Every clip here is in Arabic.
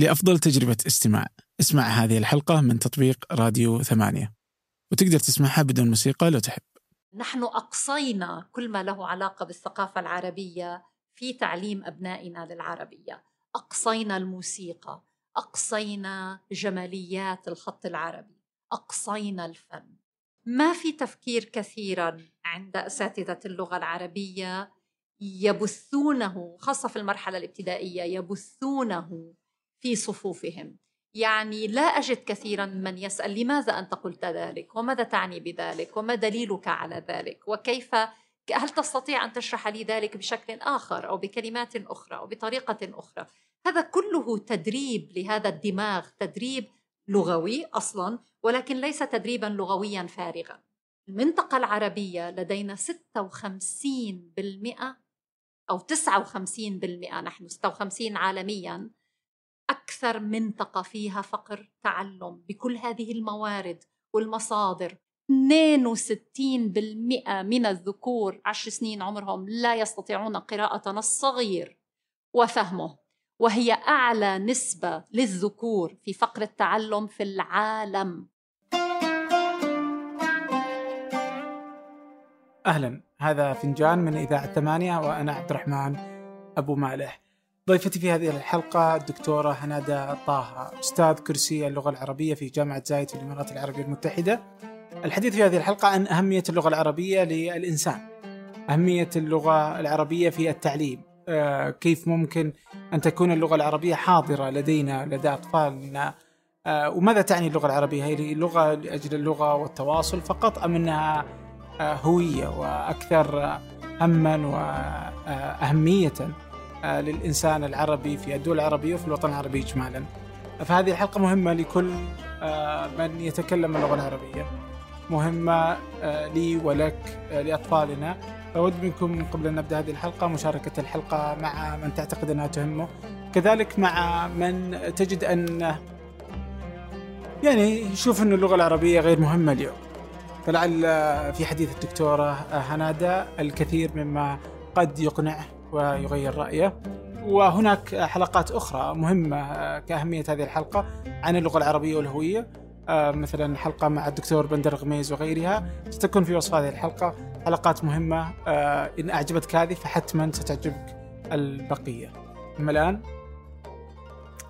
لأفضل تجربة استماع. اسمع هذه الحلقة من تطبيق راديو ثمانية. وتقدر تسمعها بدون موسيقى لو تحب. نحن أقصينا كل ما له علاقة بالثقافة العربية في تعليم أبنائنا للعربية. أقصينا الموسيقى أقصينا جماليات الخط العربي أقصينا الفن. ما في تفكير كثيرا عند أساتذة اللغة العربية يبثونه خاصة في المرحلة الابتدائية يبثونه في صفوفهم. يعني لا أجد كثيرا من يسأل لماذا أنت قلت ذلك؟ وماذا تعني بذلك؟ وما دليلك على ذلك؟ وكيف هل تستطيع أن تشرح لي ذلك بشكل آخر أو بكلمات أخرى أو بطريقة أخرى؟ هذا كله تدريب لهذا الدماغ تدريب لغوي أصلا ولكن ليس تدريبا لغويا فارغا. المنطقة العربية لدينا 56% أو 59% نحن 56 عالميا. أكثر منطقة فيها فقر تعلم بكل هذه الموارد والمصادر. 62% من الذكور عشر سنين عمرهم لا يستطيعون قراءة نص صغير وفهمه وهي أعلى نسبة للذكور في فقر التعلم في العالم. أهلا هذا فنجان من إذاعة ثمانية وأنا عبد الرحمن أبو مالح. ضيفتي في هذه الحلقة الدكتورة هنادة طه أستاذ كرسي اللغة العربية في جامعة زايد في الإمارات العربية المتحدة. الحديث في هذه الحلقة عن أهمية اللغة العربية للإنسان أهمية اللغة العربية في التعليم. آه، كيف ممكن أن تكون اللغة العربية حاضرة لدينا لدى أطفالنا؟ آه، وماذا تعني اللغة العربية؟ هي لغة لأجل اللغة والتواصل فقط أم أنها آه، هوية وأكثر هما وأهمية؟ للإنسان العربي في الدول العربية وفي الوطن العربي إجمالا. فهذه الحلقة مهمة لكل من يتكلم اللغة العربية. مهمة لي ولك لأطفالنا. فأود منكم قبل أن نبدأ هذه الحلقة مشاركة الحلقة مع من تعتقد أنها تهمه. كذلك مع من تجد أن يعني يشوف أن اللغة العربية غير مهمة اليوم. فلعل في حديث الدكتورة هنادة الكثير مما قد يقنعه. ويغير رأيه. وهناك حلقات أخرى مهمة كأهمية هذه الحلقة عن اللغة العربية والهوية مثلا حلقة مع الدكتور بندر غميز وغيرها. ستكون في وصف هذه الحلقة حلقات مهمة آه، إن أعجبتك هذه فحتما ستعجبك البقية. أما الآن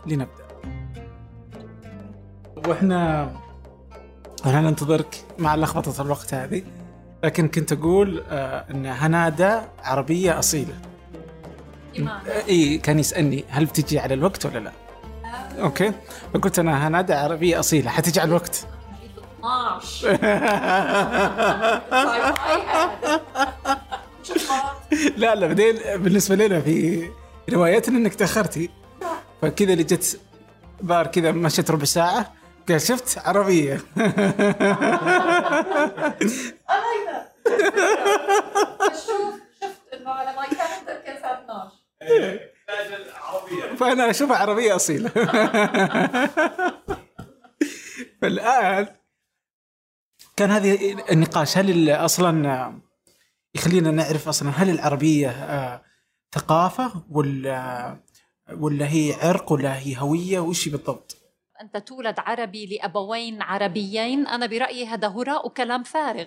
لنبدأ. وإحنا أنا ننتظرك مع لخبطة الوقت هذه لكن كنت أقول آه، أن هنادة عربية أصيلة. اي كان يسألني هل بتجي على الوقت ولا لا؟ آه. أوكي. فقلت أنا هنادة عربيه أصيلة حتجي على الوقت. 12 لا لا بعدين بالنسبة لنا في روايتنا إنك تاخرتي فكذا اللي جت بار كذا مشيت ربع ساعة قال شفت؟ عربية. شوف شفت إنه على كالندر كان الساعة 12 فأنا اشوفها عربية أصيلة فالآن كان هذه النقاش هل أصلا يخلينا نعرف أصلا هل العربية آه، ثقافة ولا ولا هي عرق ولا هي هوية وش بالضبط؟ أنت تولد عربي لأبوين عربيين. أنا برأيي هذا هراء وكلام فارغ.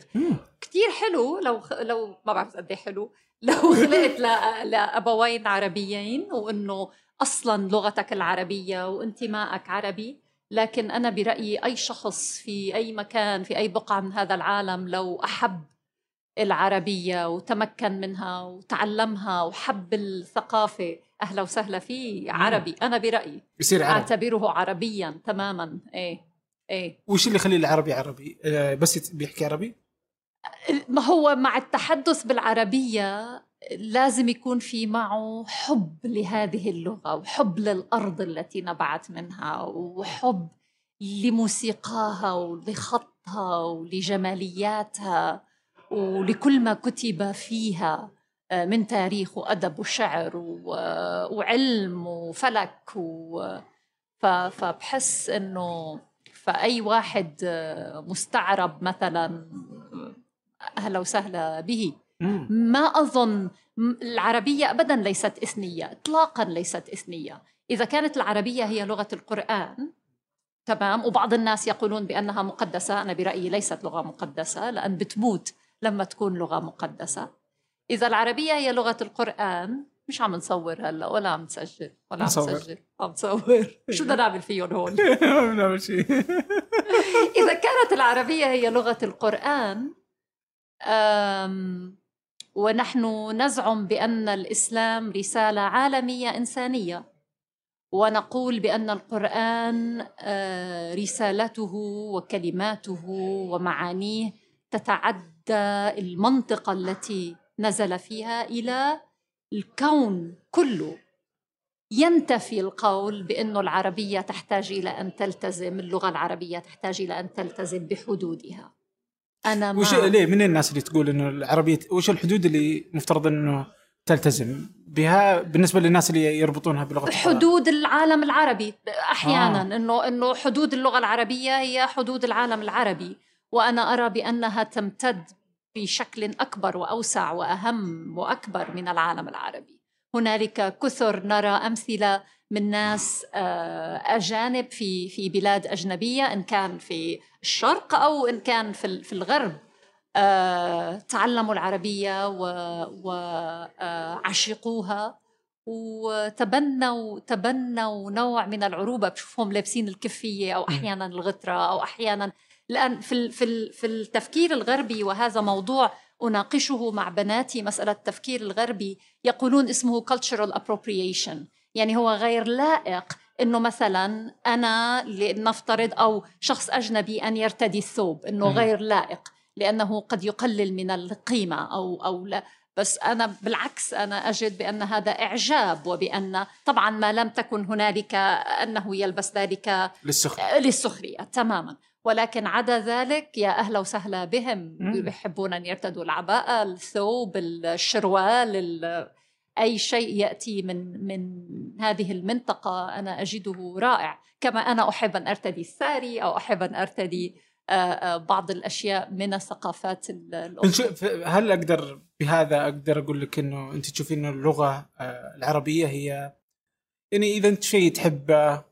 كثير حلو. لو لو ما بعرف قد إيه حلو. لو خلقت لأبوين عربيين وإنه أصلا لغتك العربية وانتمائك عربي. لكن أنا برأيي أي شخص في أي مكان في أي بقعة من هذا العالم لو أحب العربية وتمكن منها وتعلمها وحب الثقافة أهلا وسهلا فيه عربي. أنا برأيي. يصير عربي. أعتبره عربيا تماما. إيه إيه. وش اللي يخلي العربي عربي؟ آه، بس بيحكي عربي؟ ما هو مع التحدث بالعربية لازم يكون في معه حب لهذه اللغة وحب للأرض التي نبعت منها وحب لموسيقاها ولخطها ولجمالياتها ولكل ما كتب فيها. من تاريخ وأدب وشعر وعلم وفلك فبحس إنه فأي واحد مستعرب مثلا أهلا وسهلا به. ما أظن العربية أبدا ليست إثنية إطلاقا ليست إثنية. إذا كانت العربية هي لغة القرآن تمام وبعض الناس يقولون بأنها مقدسة أنا برأيي ليست لغة مقدسة لأن بتموت لما تكون لغة مقدسة. إذا العربية هي لغة القرآن مش عم نصور هلا ولا عم نسجل ولا عم. نسجل عم نصور شو بدنا نعمل فيهم هون؟ ما بنعمل شيء إذا كانت العربية هي لغة القرآن أم، ونحن نزعم بأن الإسلام رسالة عالمية إنسانية ونقول بأن القرآن آه، رسالته وكلماته ومعانيه تتعدى المنطقة التي نزل فيها إلى الكون كله. ينتفي القول بأن العربية تحتاج إلى أن تلتزم اللغة العربية تحتاج إلى أن تلتزم بحدودها. أنا مع وش ليه؟ من الناس اللي تقول إنه العربية وش الحدود اللي مفترض إنه تلتزم بها بالنسبة للناس اللي يربطونها بلغة؟ حدود العالم العربي. أحيانا آه. إنه إنه حدود اللغة العربية هي حدود العالم العربي. وأنا أرى بأنها تمتد بشكل أكبر وأوسع وأهم وأكبر من العالم العربي. هنالك كثر نرى أمثلة من ناس آه، أجانب في في بلاد أجنبية إن كان في الشرق أو إن كان في في الغرب آه، تعلموا العربية وعشقوها وتبنوا تبنوا نوع من العروبة. بشوفهم لابسين الكفية أو أحيانا الغتره أو أحيانا لأن في في في التفكير الغربي وهذا موضوع أناقشه مع بناتي مسألة التفكير الغربي يقولون اسمه cultural appropriation. يعني هو غير لائق إنه مثلا أنا لنفترض أو شخص أجنبي أن يرتدي الثوب إنه. غير لائق لأنه قد يقلل من القيمة أو أو لا. بس أنا بالعكس أنا أجد بأن هذا إعجاب وبأن طبعا ما لم تكن هنالك أنه يلبس ذلك للسخن للسخرية تماما. ولكن عدا ذلك يا أهلا وسهلا بهم. مم. بيحبون أن يرتدوا العباءة الثوب الشروال ال- أي شيء يأتي من من هذه المنطقة أنا أجده رائع. كما أنا أحب أن أرتدي الساري أو أحب أن أرتدي آه، آه، بعض الأشياء من الثقافات ال- الأخرى. بنشوف- هل أقدر بهذا أقدر أقول لك إنه أنت تشوفين إنه اللغة آه، العربية هي يعني إذا أنت شيء تحبه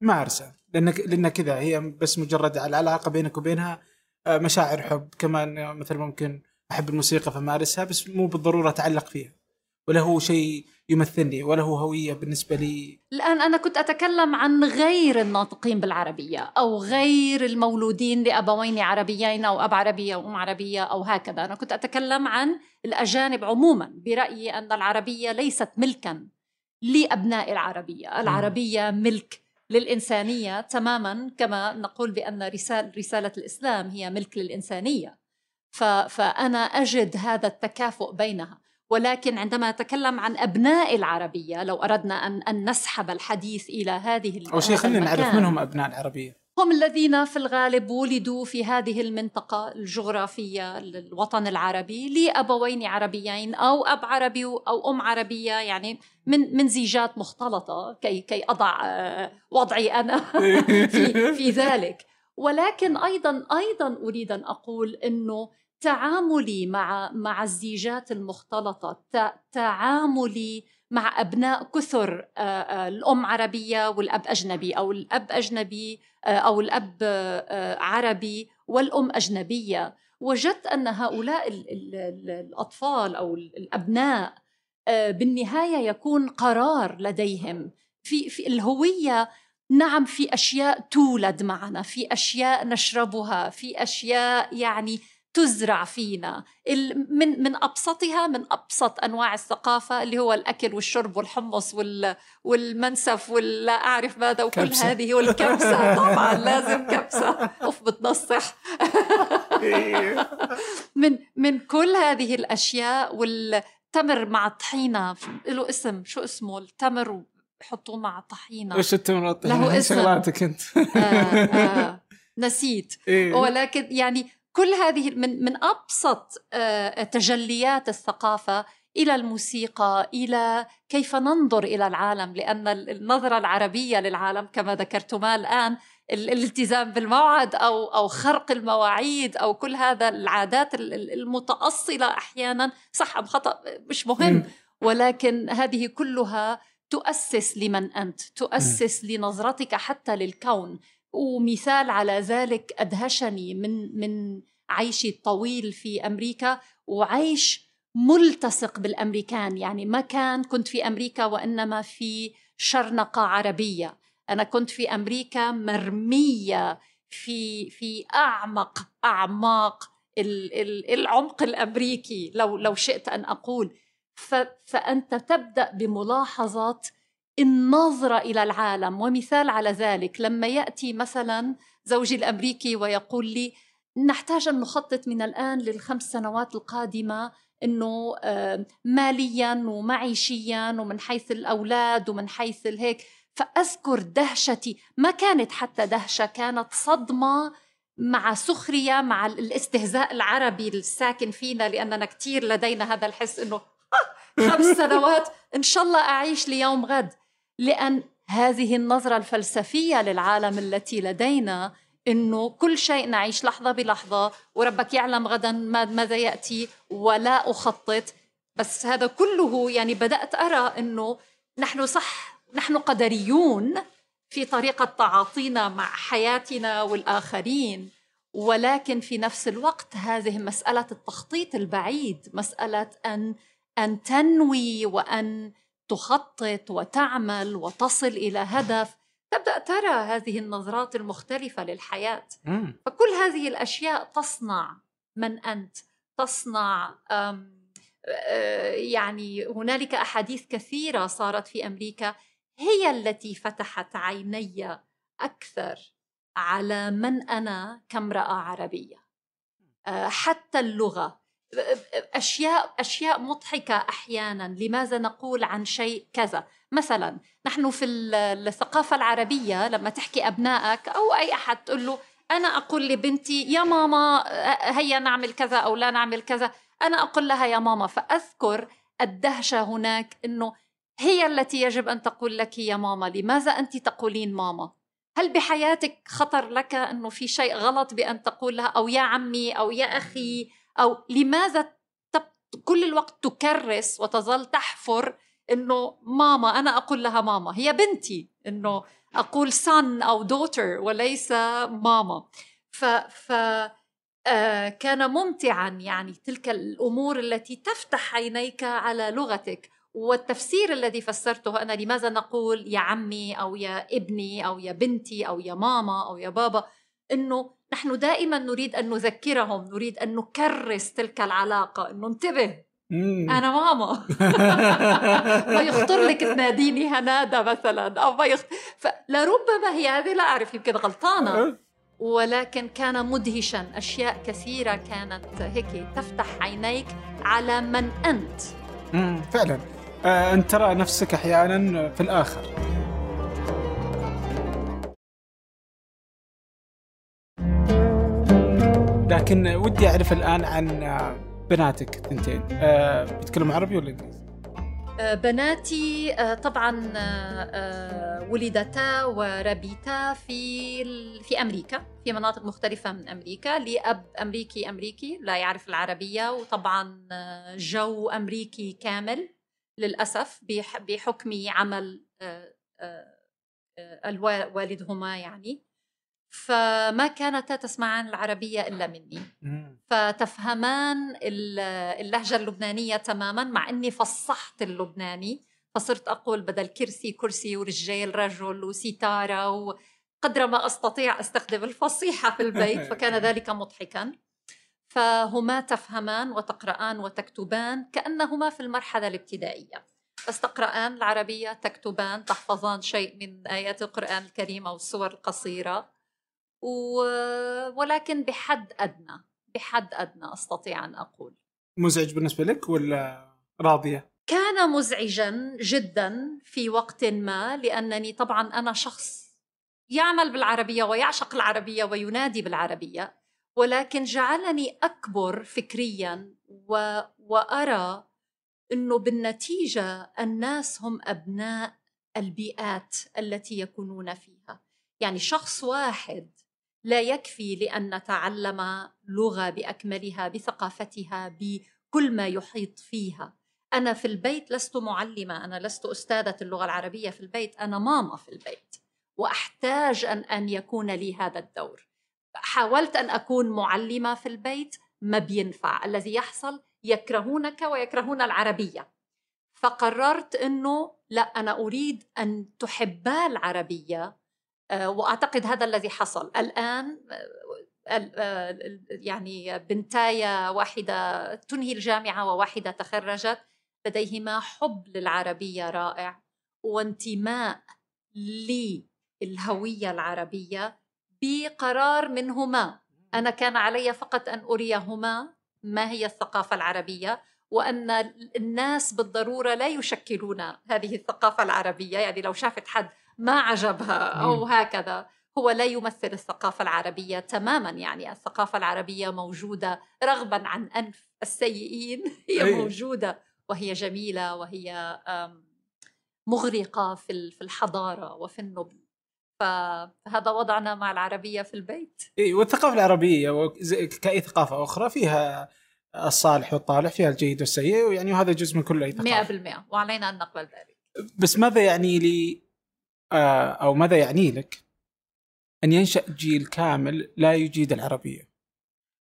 مارسه لانك لأن كذا هي بس مجرد العلاقه بينك وبينها آه، مشاعر حب. كمان مثلا ممكن أحب الموسيقى فمارسها بس مو بالضرورة أتعلق فيها. ولا هو شيء يمثلني ولا هو هوية بالنسبة لي. الآن أنا كنت أتكلم عن غير الناطقين بالعربية أو غير المولودين لأبوين عربيين أو أب عربية وأم عربية أو هكذا. أنا كنت أتكلم عن الأجانب عموما برأيي أن العربية ليست ملكا لأبناء العربية. العربية ملك للإنسانية تماما كما نقول بأن رسالة, رسالة الإسلام هي ملك للإنسانية. فأنا أجد هذا التكافؤ بينها. ولكن عندما نتكلم عن أبناء العربية لو أردنا أن, أن نسحب الحديث إلى هذه اول شيء خلينا نعرف المكان. من هم أبناء العربية. هم الذين في الغالب ولدوا في هذه المنطقة الجغرافية الوطن العربي لأبوين عربيين أو أب عربي أو أم عربية يعني من من زيجات مختلطة كي كي أضع آه، وضعي أنا في في ذلك. ولكن أيضا أيضا أريد أن أقول إنه تعاملي مع مع الزيجات المختلطة تع- تعاملي مع أبناء كثر آه، آه، الأم عربية والأب أجنبي أو الأب أجنبي آه، أو الأب آه، آه، عربي والأم أجنبية. وجدت أن هؤلاء ال- ال- ال- الأطفال أو ال- الأبناء آه، بالنهاية يكون قرار لديهم. في في الهوية نعم في أشياء تولد معنا في أشياء نشربها في أشياء يعني تزرع فينا. من من أبسطها من أبسط أنواع الثقافة اللي هو الأكل والشرب والحمص وال والمنسف ولا أعرف ماذا وكل كبسة. هذه والكبسة. طبعا لازم كبسة. اوف بتنصح من من كل هذه الأشياء والتمر مع الطحينه له اسم. شو اسمه؟ التمر بحطوه مع طحينة. وش التمرات له اسم. شغلاتك أنت. آه آه. نسيت. إيه. ولكن يعني كل هذه من من أبسط آه، تجليات الثقافة إلى الموسيقى إلى كيف ننظر إلى العالم لأن النظرة العربية للعالم كما ذكرتما الآن ال- الالتزام بالموعد أو أو خرق المواعيد أو كل هذا العادات ال- ال- المتأصلة أحيانا صح أم خطأ؟ مش مهم. ولكن هذه كلها تؤسس لمن أنت تؤسس لنظرتك حتى للكون. ومثال على ذلك أدهشني من من عيشي الطويل في أمريكا وعيش ملتصق بالأمريكان. يعني ما كان كنت في أمريكا وإنما في شرنقة عربية. أنا كنت في أمريكا مرمية في في أعمق أعماق العمق الأمريكي لو لو شئت أن أقول. فأنت تبدأ بملاحظه النظرة إلى العالم ومثال على ذلك لما يأتي مثلا زوجي الأمريكي ويقول لي نحتاج أن نخطط من الآن للخمس سنوات القادمة إنه آه، ماليا ومعيشيا ومن حيث الأولاد ومن حيث الهيك فأذكر دهشتي ما كانت حتى دهشة كانت صدمة مع سخرية مع الاستهزاء العربي الساكن فينا لأننا كثير لدينا هذا الحس إنه خمس سنوات إن شاء الله أعيش ليوم غد. لأن هذه النظرة الفلسفية للعالم التي لدينا إنه كل شيء نعيش لحظة بلحظة وربك يعلم غدا ماذا يأتي ولا أخطط. بس هذا كله يعني بدأت أرى إنه نحن صح نحن قدريون في طريقة تعاطينا مع حياتنا والآخرين. ولكن في نفس الوقت هذه مسألة التخطيط البعيد مسألة ان أن تنوي وأن تخطط وتعمل وتصل إلى هدف. تبدأ ترى هذه النظرات المختلفة للحياة. فكل هذه الأشياء تصنع من أنت تصنع يعني هنالك أحاديث كثيرة صارت في أمريكا. هي التي فتحت عيني أكثر على من أنا كامرأة عربية. حتى اللغة. اشياء أشياء مضحكة أحيانا. لماذا نقول عن شيء كذا؟ مثلا نحن في الثقافة العربية لما تحكي أبنائك أو أي أحد تقول له أنا أقول لبنتي يا ماما هيا نعمل كذا أو لا نعمل كذا. أنا أقول لها يا ماما. فأذكر الدهشة هناك إنه هي التي يجب أن تقول لك يا ماما لماذا أنت تقولين ماما؟ هل بحياتك خطر لك إنه في شيء غلط بأن تقول لها؟ أو يا عمي أو يا أخي؟ أو لماذا كل الوقت تكرس وتظل تحفر إنه ماما أنا أقول لها ماما. هي بنتي إنه أقول son أو daughter وليس ماما. ف ف آه كان ممتعا يعني تلك الأمور التي تفتح عينيك على لغتك. والتفسير الذي فسرته أنا لماذا نقول يا عمي أو يا ابني أو يا بنتي أو يا ماما أو يا بابا؟ إنه نحن دائما نريد أن نذكرهم نريد أن نكرس تلك العلاقة إنه انتبه. أنا ماما. ما يخطر لك تناديني هنادا مثلا أو ما فلربما هي هذه لا أعرف يمكن غلطانة. أه. ولكن كان مدهشا. أشياء كثيرة كانت هيك تفتح عينيك على من أنت. فعلا. آه، انت ترى نفسك أحيانا في الآخر. لكن ودي أعرف الآن عن بناتك الثنتين أه بيتكلموا عربي ولا إنجليزي؟ أه بناتي أه طبعا ولدتا وربيتا في في أمريكا في مناطق مختلفة من أمريكا لأب أمريكي أمريكي لا يعرف العربية وطبعا آه، جو أمريكي كامل للأسف بحكم عمل آه، آه، والدهما يعني فما كانتا تسمعان العربية إلا مني. فتفهمان اللهجة اللبنانية تماما مع أني فصحت اللبناني. فصرت أقول بدل كرسي كرسي ورجال رجل وستارة وقدر ما أستطيع أستخدم الفصيحة في البيت فكان ذلك مضحكا. فهما تفهمان وتقرآن وتكتبان كأنهما في المرحلة الابتدائية. بس تقرآن العربية تكتبان تحفظان شيء من آيات القرآن الكريم أو السور القصيرة. ولكن بحد أدنى بحد أدنى أستطيع أن أقول مزعج بالنسبة لك ولا راضية؟ كان مزعجا جدا في وقت ما لأنني طبعا أنا شخص يعمل بالعربية ويعشق العربية وينادي بالعربية ولكن جعلني أكبر فكريا و... وأرى أنه بالنتيجة الناس هم أبناء البيئات التي يكونون فيها يعني شخص واحد لا يكفي لأن نتعلم لغة بأكملها بثقافتها بكل ما يحيط فيها. أنا في البيت لست معلمة أنا لست أستاذة اللغة العربية في البيت أنا ماما في البيت وأحتاج أن أن يكون لي هذا الدور. حاولت أن أكون معلمة في البيت ما بينفع. الذي يحصل يكرهونك ويكرهون العربية. فقررت إنه لا أنا أريد أن تحبا العربية وأعتقد هذا الذي حصل. الآن آه، آه، يعني بنتايا واحدة تنهي الجامعة وواحدة تخرجت. لديهما حب للعربية رائع وانتماء للهوية العربية بقرار منهما. أنا كان علي فقط أن أريهما ما هي الثقافة العربية وأن الناس بالضرورة لا يشكلون هذه الثقافة العربية. يعني لو شافت حد ما عجبها أو هكذا. هو لا يمثل الثقافة العربية تماما يعني الثقافة العربية موجودة رغبا عن أنف السيئين. هي أيه. موجودة وهي جميلة وهي مغرقة في الحضارة وفي النبل. فهذا وضعنا مع العربية في البيت. إيه والثقافة العربية كأي ثقافة أخرى فيها الصالح والطالح فيها الجيد والسيء ويعني وهذا جزء من كل أي ثقافة. 100% وعلينا أن نقبل ذلك. بس ماذا يعني لي آه، أو ماذا يعني لك؟ أن ينشأ جيل كامل لا يجيد العربية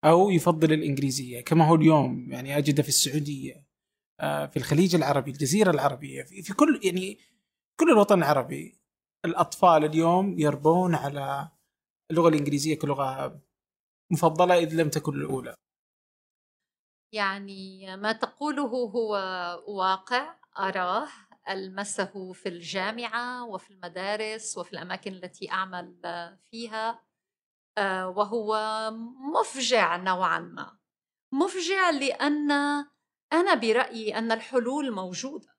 أو يفضل الإنجليزية كما هو اليوم. يعني أجده في السعودية آه، في الخليج العربي الجزيرة العربية في كل يعني كل الوطن العربي الأطفال اليوم يربون على اللغة الإنجليزية كلغة مفضلة إذ لم تكن الأولى. يعني ما تقوله هو واقع أراه. ألمسه في الجامعة وفي المدارس وفي الأماكن التي أعمل فيها آه، وهو مفجع نوعا ما. مفجع لأن أنا برأيي أن الحلول موجودة.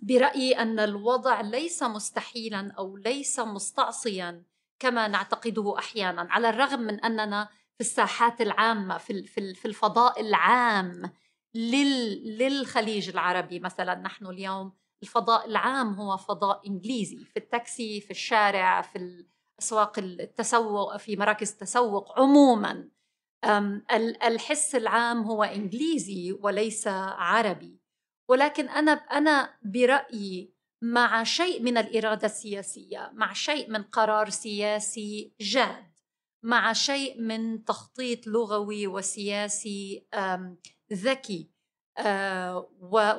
برأيي أن الوضع ليس مستحيلا أو ليس مستعصيا كما نعتقده أحيانا على الرغم من أننا في الساحات العامة في في الفضاء العام. للخليج العربي مثلا. نحن اليوم الفضاء العام هو فضاء إنجليزي في التاكسي في الشارع في اسواق التسوق في مراكز التسوق عموما. الحس العام هو إنجليزي وليس عربي. ولكن أنا أنا برأيي مع شيء من الإرادة السياسية مع شيء من قرار سياسي جاد مع شيء من تخطيط لغوي وسياسي ذكي آه،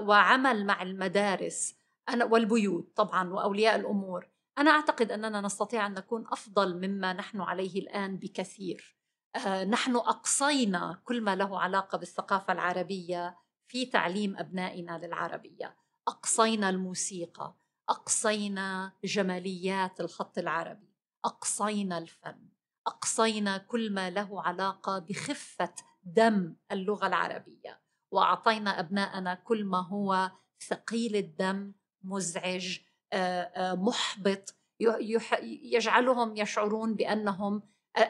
وعمل مع المدارس أنا والبيوت طبعا وأولياء الأمور. أنا أعتقد أننا نستطيع أن نكون أفضل مما نحن عليه الآن بكثير. آه، نحن أقصينا كل ما له علاقة بالثقافة العربية في تعليم أبنائنا للعربية. أقصينا الموسيقى أقصينا جماليات الخط العربي أقصينا الفن أقصينا كل ما له علاقة بخفة دم اللغة العربية وأعطينا ابنائنا كل ما هو ثقيل الدم مزعج محبط يجعلهم يشعرون بأنهم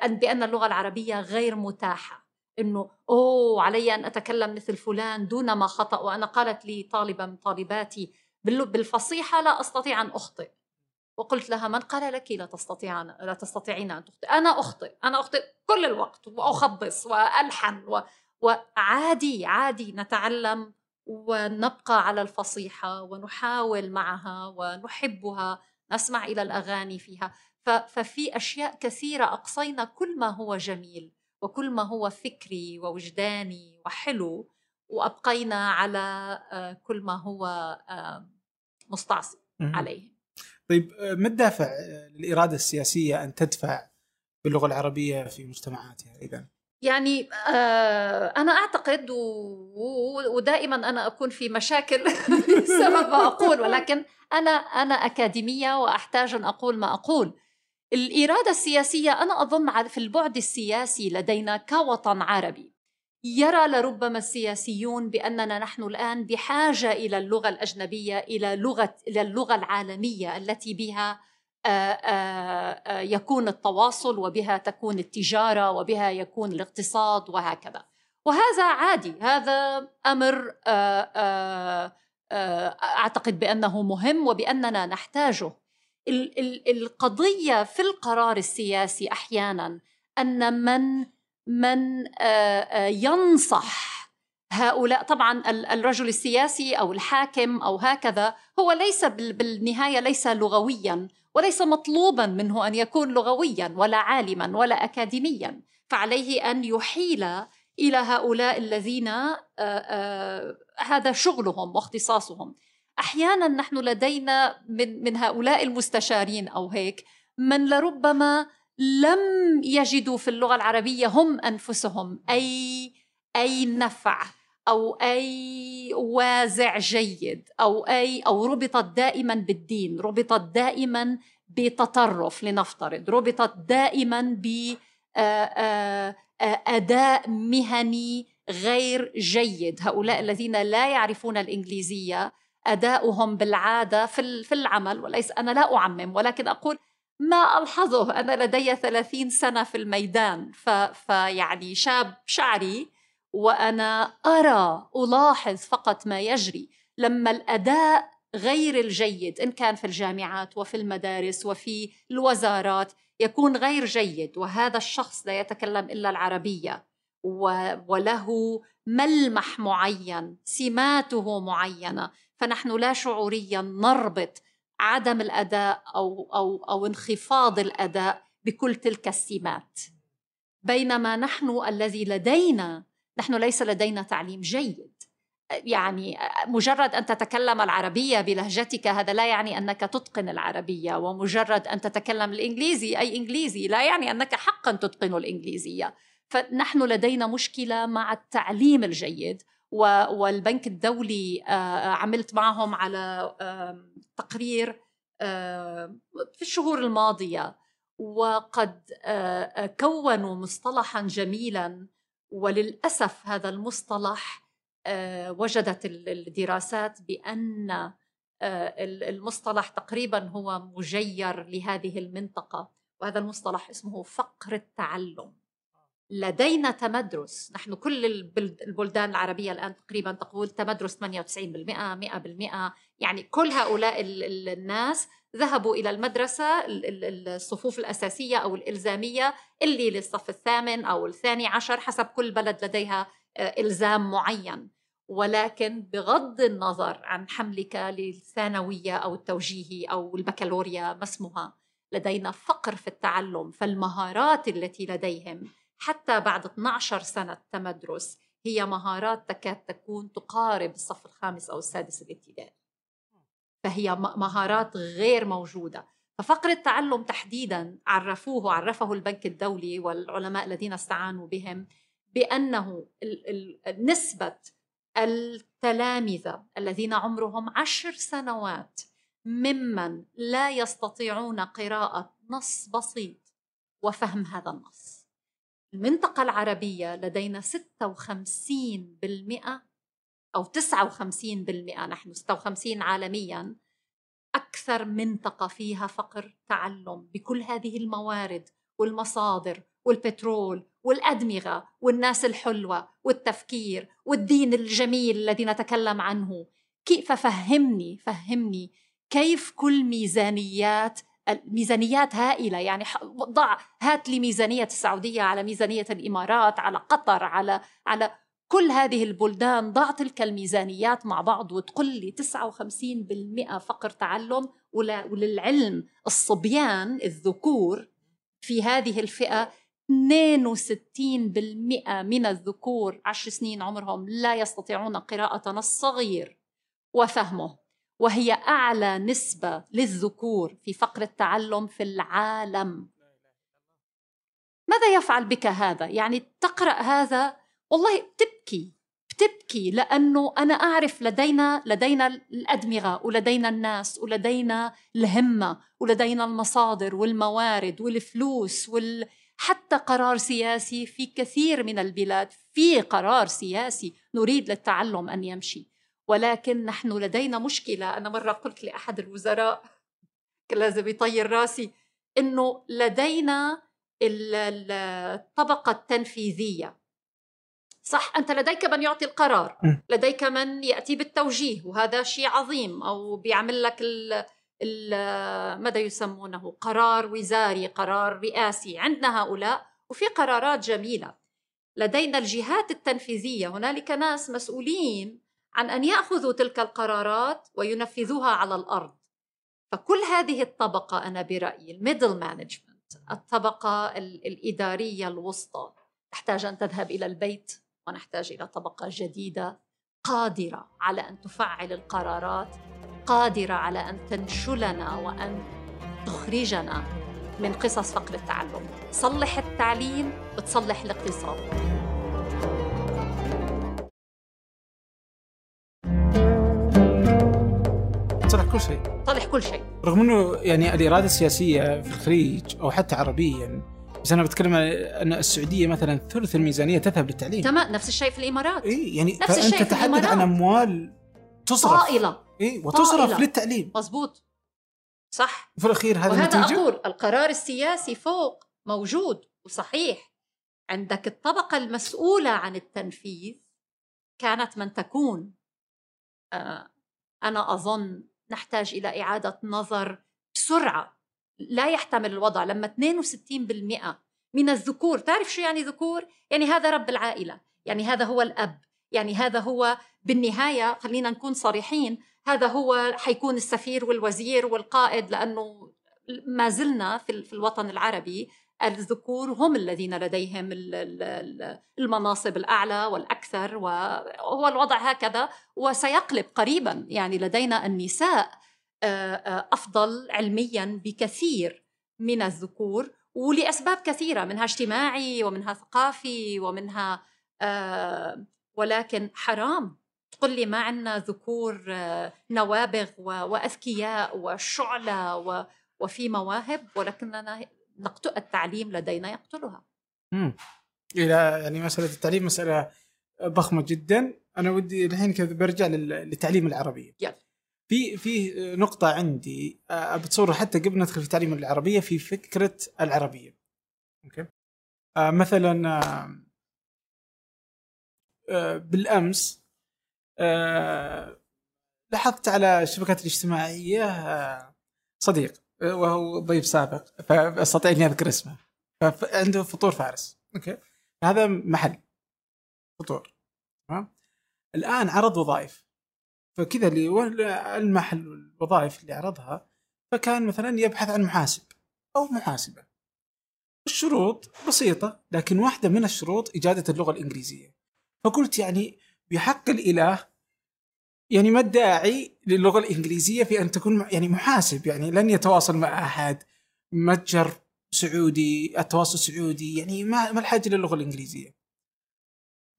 بأن اللغة العربية غير متاحة. إنه أوه علي أن أتكلم مثل فلان دون ما خطأ وأنا قالت لي طالبه من طالباتي بالفصيحة لا أستطيع أن أخطئ. وقلت لها من قال لك لا تستطيعين لا تستطيعين أن تخطئ. أنا أخطئ أنا أخطئ كل الوقت وأخبص وألحن و... وعادي عادي نتعلم ونبقى على الفصيحة ونحاول معها ونحبها نسمع إلى الأغاني فيها. ففي أشياء كثيرة أقصينا كل ما هو جميل وكل ما هو فكري ووجداني وحلو وأبقينا على آه، كل ما هو آه، مستعصي عليه. طيب آه، ما الدافع للإرادة السياسية أن تدفع باللغة العربية في مجتمعاتها إذا؟ يعني أنا أعتقد ودائما أنا أكون في مشاكل بسبب ما أقول ولكن أنا أنا أكاديمية وأحتاج أن أقول ما أقول الإرادة السياسية أنا أظن في البعد السياسي لدينا كوطن عربي يرى لربما السياسيون بأننا نحن الآن بحاجة إلى اللغة الأجنبية إلى لغة إلى اللغة العالمية التي بها يكون التواصل وبها تكون التجارة وبها يكون الاقتصاد وهكذا. وهذا عادي هذا أمر أعتقد بأنه مهم وبأننا نحتاجه. القضية في القرار السياسي أحيانا أن من من ينصح هؤلاء طبعا الرجل السياسي أو الحاكم أو هكذا هو ليس بالنهاية ليس لغويا وليس مطلوبا منه أن يكون لغويا ولا عالما ولا اكاديميا فعليه أن يحيل إلى هؤلاء الذين آآ هذا شغلهم واختصاصهم. أحيانا نحن لدينا من من هؤلاء المستشارين أو هيك من لربما لم يجدوا في اللغة العربية هم أنفسهم. أي أي نفع أو أي وازع جيد أو أي أو ربطت دائما بالدين ربطت دائما بتطرف لنفترض ربطت دائما ب أداء مهني غير جيد. هؤلاء الذين لا يعرفون الإنجليزية أداؤهم بالعادة في العمل وليس أنا لا أعمم ولكن أقول ما ألحظه. أنا لدي 30 سنة في الميدان فيعني شاب شعري وأنا أرى ألاحظ فقط ما يجري. لما الأداء غير الجيد إن كان في الجامعات وفي المدارس وفي الوزارات يكون غير جيد وهذا الشخص لا يتكلم إلا العربية. وله ملمح معين سماته معينة. فنحن لا شعوريا نربط عدم الأداء أو أو أو انخفاض الأداء بكل تلك السمات. بينما نحن الذي لدينا نحن ليس لدينا تعليم جيد. يعني مجرد أن تتكلم العربية بلهجتك هذا لا يعني أنك تتقن العربية ومجرد أن تتكلم الإنجليزي أي إنجليزي لا يعني أنك حقا تتقن الإنجليزية. فنحن لدينا مشكلة مع التعليم الجيد والبنك الدولي عملت معهم على تقرير في الشهور الماضية. وقد كونوا مصطلحا جميلا وللأسف هذا المصطلح وجدت الدراسات بأن المصطلح تقريبا هو مجير لهذه المنطقة. وهذا المصطلح اسمه فقر التعلم. لدينا تمدرس. نحن كل البلدان العربية الآن تقريبا تقول تمدرس 98% 100% يعني كل هؤلاء الناس ذهبوا إلى المدرسة الصفوف الأساسية أو الإلزامية اللي للصف الثامن أو الثاني عشر حسب كل بلد لديها آه، إلزام معين. ولكن بغض النظر عن حملك للثانوية أو التوجيهي أو البكالوريا ما اسمها لدينا فقر في التعلم فالمهارات التي لديهم حتى بعد 12 سنة تمدرس هي مهارات تكاد تكون تقارب الصف الخامس أو السادس الابتدائي. فهي مهارات غير موجودة. ففقر التعلم تحديدا عرفوه عرفه البنك الدولي والعلماء الذين استعانوا بهم بأنه نسبة التلامذة الذين عمرهم عشر سنوات ممن لا يستطيعون قراءة نص بسيط وفهم هذا النص. المنطقة العربية لدينا 56% أو 59% نحن 56 عالميا أكثر منطقة فيها فقر تعلم بكل هذه الموارد والمصادر والبترول والأدمغة والناس الحلوة والتفكير والدين الجميل الذي نتكلم عنه. كيف فهمني؟ فهمني كيف كل ميزانيات الميزانيات هائلة يعني ضع هات لي ميزانية السعودية على ميزانية الإمارات على قطر على على كل هذه البلدان ضع تلك الميزانيات مع بعض وتقول لي 59% فقر تعلم وللعلم الصبيان الذكور في هذه الفئة 62% من الذكور عشر سنين عمرهم لا يستطيعون قراءة نص صغير وفهمه. وهي أعلى نسبة للذكور في فقر التعلم في العالم. ماذا يفعل بك هذا؟ يعني تقرأ هذا؟ والله بتبكي بتبكي لأنه أنا أعرف لدينا لدينا الأدمغة ولدينا الناس ولدينا الهمة ولدينا المصادر والموارد والفلوس وال حتى قرار سياسي في كثير من البلاد. في قرار سياسي نريد للتعلم أن يمشي. ولكن نحن لدينا مشكلة. أنا مرة قلت لأحد الوزراء كان لازم يطير راسي إنه لدينا الطبقة التنفيذية. صح؟ أنت لديك من يعطي القرار لديك من يأتي بالتوجيه وهذا شيء عظيم أو بيعمل لك ال ال ماذا يسمونه؟ قرار وزاري قرار رئاسي. عندنا هؤلاء وفي قرارات جميلة. لدينا الجهات التنفيذية. هنالك ناس مسؤولين عن أن يأخذوا تلك القرارات وينفذوها على الأرض. فكل هذه الطبقة أنا برأيي ال middle management الطبقة الإدارية الوسطى تحتاج أن تذهب إلى البيت ونحتاج إلى طبقة جديدة قادرة على أن تفعل القرارات قادرة على أن تنشلنا وأن تخرجنا من قصص فقر التعلم. صلح التعليم بتصلح الاقتصاد. شيء. تصلح كل شيء. رغم إنه يعني الإرادة السياسية في الخليج أو حتى عربيا بس أنا بتكلم أن السعودية مثلا ثلث الميزانية تذهب للتعليم. تمام نفس الشيء في الإمارات. اي يعني نفس الشيء فانت في تتحدث. عن أموال تصرف. طائلة. اي وتصرف طائلة. للتعليم. مظبوط. صح. وفي الأخير هذا وهذا النتيجه أقول القرار السياسي فوق موجود وصحيح. عندك الطبقة المسؤولة عن التنفيذ كانت من تكون آه، أنا أظن نحتاج إلى إعادة نظر بسرعة لا يحتمل الوضع لما 62% من الذكور تعرف شو يعني ذكور؟ يعني هذا رب العائلة يعني هذا هو الأب يعني هذا هو بالنهاية خلينا نكون صريحين هذا هو حيكون السفير والوزير والقائد لأنه ما زلنا في ال- في الوطن العربي الذكور هم الذين لديهم ال- ال- ال- المناصب الأعلى والأكثر وهو الوضع هكذا وسيقلب قريبا. يعني لدينا النساء أفضل علميا بكثير من الذكور ولأسباب كثيرة منها اجتماعي ومنها ثقافي ومنها ولكن حرام. تقول لي ما عندنا ذكور نوابغ وأذكياء وشعلة وفي مواهب؟ ولكننا نقتل التعليم لدينا يقتلها. مم. إلى يعني مسألة التعليم مسألة ضخمة جدا. أنا ودي الحين كذا برجع لل- للتعليم العربية. يلا. في في نقطة عندي آه، بتصور حتى قبل ندخل في تعليم العربية في فكرة العربية. Okay؟ آه، مثلا آه، بالأمس آه، لاحظت على الشبكات الاجتماعية آه، صديق. وهو ضيف سابق. فأستطيع أني أذكر اسمه. فعنده فطور فارس. Okay. هذا محل. فطور. تمام؟ الآن عرض وظائف. فكذا اللي المحل الوظائف اللي عرضها فكان مثلا يبحث عن محاسب أو محاسبة. الشروط بسيطة لكن واحدة من الشروط إجادة اللغة الإنجليزية. فقلت يعني بحق الإله يعني ما الداعي للغة الإنجليزية في أن تكون يعني محاسب يعني لن يتواصل مع أحد. متجر سعودي التواصل سعودي يعني ما ما الحاجة للغة الإنجليزية.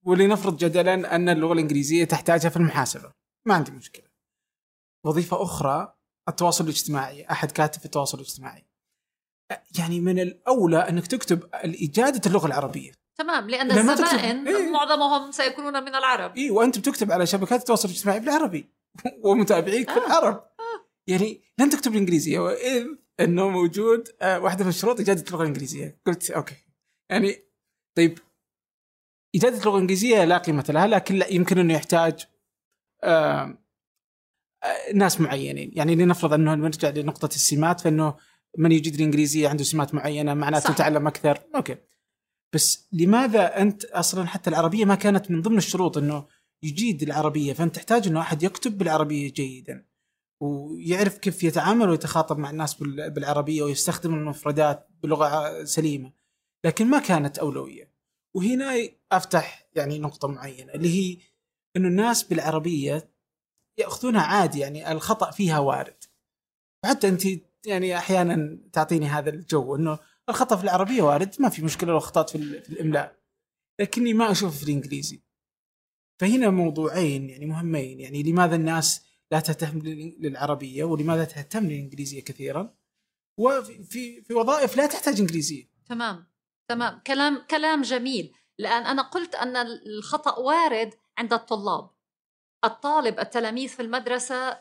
ولنفرض جدلا أن اللغة الإنجليزية تحتاجها في المحاسبة. ما عندي مشكلة. وظيفة أخرى التواصل الاجتماعي. أحد كاتب في التواصل الاجتماعي. يعني من الأولى أنك تكتب إجادة اللغة العربية. تمام تكتب- الزبائن إيه. معظمهم سيكونون من العرب. اي وانت بتكتب على شبكات التواصل الاجتماعي بالعربي. ومتابعيك آه. بالعرب يعني لن تكتب بالانجليزيه وإذ أنه موجود آه، واحدة من الشروط اجاده اللغة الإنجليزية. قلت أوكي. يعني طيب اجاده اللغة الإنجليزية لا قيمة لها لكن لا يمكن انه يحتاج آه، آه، ناس معينين. يعني لنفرض أنه نرجع لنقطة السمات فأنه من يجيد الإنجليزية عنده سمات معينة معناته صح. يتعلم أكثر. أوكي. بس لماذا أنت أصلا حتى العربية ما كانت من ضمن الشروط إنه يجيد العربية؟ فأنت تحتاج إنه أحد يكتب بالعربية جيدا ويعرف كيف يتعامل ويتخاطب مع الناس بال- بالعربية ويستخدم المفردات بلغة سليمة لكن ما كانت أولوية. وهنا أفتح يعني نقطة معينة اللي هي إنه الناس بالعربية يأخذونها عادي يعني الخطأ فيها وارد. وحتى أنت يعني أحيانا تعطيني هذا الجو إنه الخطأ في العربية وارد ما في مشكلة لو اخطات في, في الإملاء. لكني ما اشوفه في الإنجليزي. فهنا موضوعين يعني مهمين يعني لماذا الناس لا تهتم لل- للعربية ولماذا تهتم للإنجليزية كثيرا؟ وفي في, وظائف لا تحتاج إنجليزية. تمام تمام. كلام كلام جميل. لأن أنا قلت أن الخطأ وارد عند الطلاب. الطالب التلاميذ في المدرسة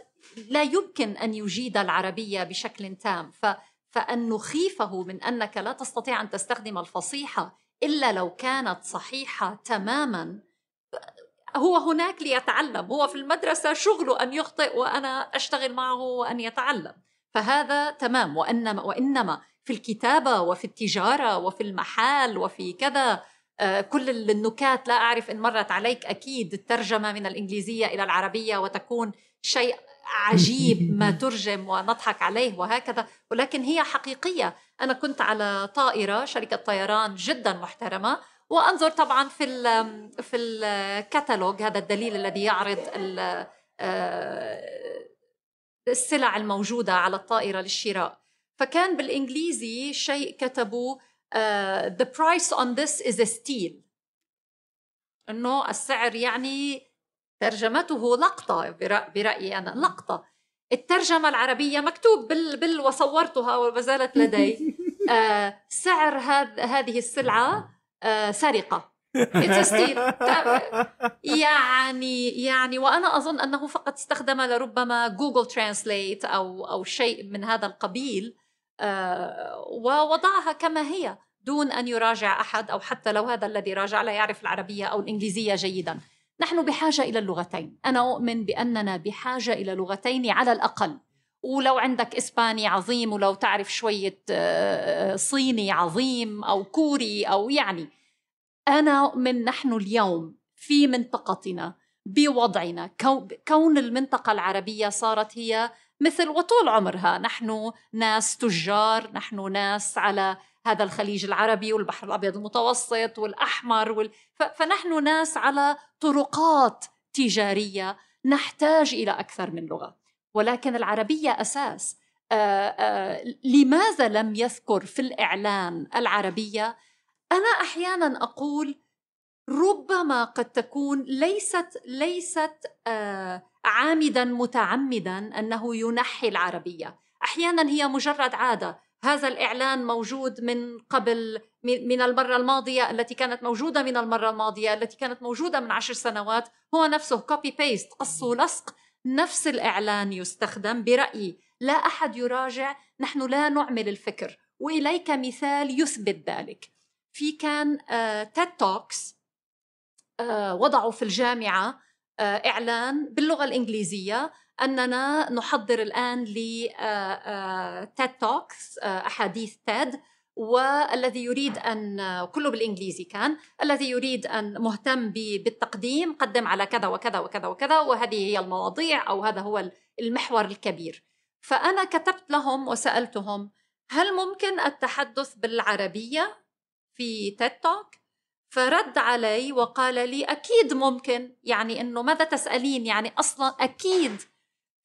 لا يمكن أن يجيد العربية بشكل تام. ف فأن نخيفه من أنك لا تستطيع أن تستخدم الفصيحة إلا لو كانت صحيحة تماما. هو هناك ليتعلم. هو في المدرسة شغله أن يخطئ وأنا أشتغل معه وأن يتعلم. فهذا تمام. وإنما, وإنما في الكتابة وفي التجارة وفي المحال وفي كذا آه، كل النكات لا أعرف إن مرت عليك أكيد. الترجمة من الإنجليزية إلى العربية وتكون شيء عجيب ما ترجم ونضحك عليه وهكذا ولكن هي حقيقية. أنا كنت على طائرة شركة طيران جدا محترمة وأنظر طبعا في ال في الكتالوج هذا الدليل الذي يعرض آه، السلع الموجودة على الطائرة للشراء. فكان بالإنجليزي شيء كتبوا uh, the price on this is a steal. إنه السعر يعني ترجمته لقطة برأيي أنا لقطة. الترجمة العربية مكتوب بال, بال وصورتها وما زالت لدي. uh, سعر هذ هذه السلعة uh, سرقة. يعني يعني وأنا أظن أنه فقط استخدم لربما Google Translate أو أو شيء من هذا القبيل. آه، ووضعها كما هي دون أن يراجع أحد أو حتى لو هذا الذي راجع لا يعرف العربية أو الإنجليزية جيدا. نحن بحاجة إلى اللغتين، أنا أؤمن بأننا بحاجة إلى لغتين على الأقل. ولو عندك إسباني عظيم ولو تعرف شوية آه، صيني عظيم أو كوري أو يعني. أنا أؤمن نحن اليوم في منطقتنا بوضعنا. كون المنطقة العربية صارت هي مثل وطول عمرها. نحن ناس تجار نحن ناس على هذا الخليج العربي والبحر الأبيض المتوسط والأحمر وال... فنحن ناس على طرقات تجارية نحتاج إلى أكثر من لغة. ولكن العربية أساس. آآ آآ لماذا لم يذكر في الإعلان العربية؟ أنا أحيانا أقول ربما قد تكون ليست ليست آه عامدا متعمدا أنه ينحي العربية. أحيانا هي مجرد عادة. هذا الإعلان موجود من قبل من المرة الماضية التي كانت موجودة من المرة الماضية التي كانت موجودة من عشر سنوات هو نفسه copy paste قص ولصق نفس الإعلان يستخدم برأيي. لا أحد يراجع نحن لا نعمل الفكر وإليك مثال يثبت ذلك. في كان TED uh, Talks uh, وضعوا في الجامعة uh, إعلان باللغة الإنجليزية أننا نحضر الآن ل TED Talks أحاديث TED والذي يريد أن كله بالإنجليزي كان الذي يريد أن مهتم بالتقديم قدم على كذا وكذا وكذا وكذا وهذه هي المواضيع أو هذا هو المحور الكبير. فأنا كتبت لهم وسألتهم هل ممكن التحدث بالعربية في تيد توك فرد علي وقال لي أكيد ممكن يعني إنه ماذا تسألين؟ يعني أصلا أكيد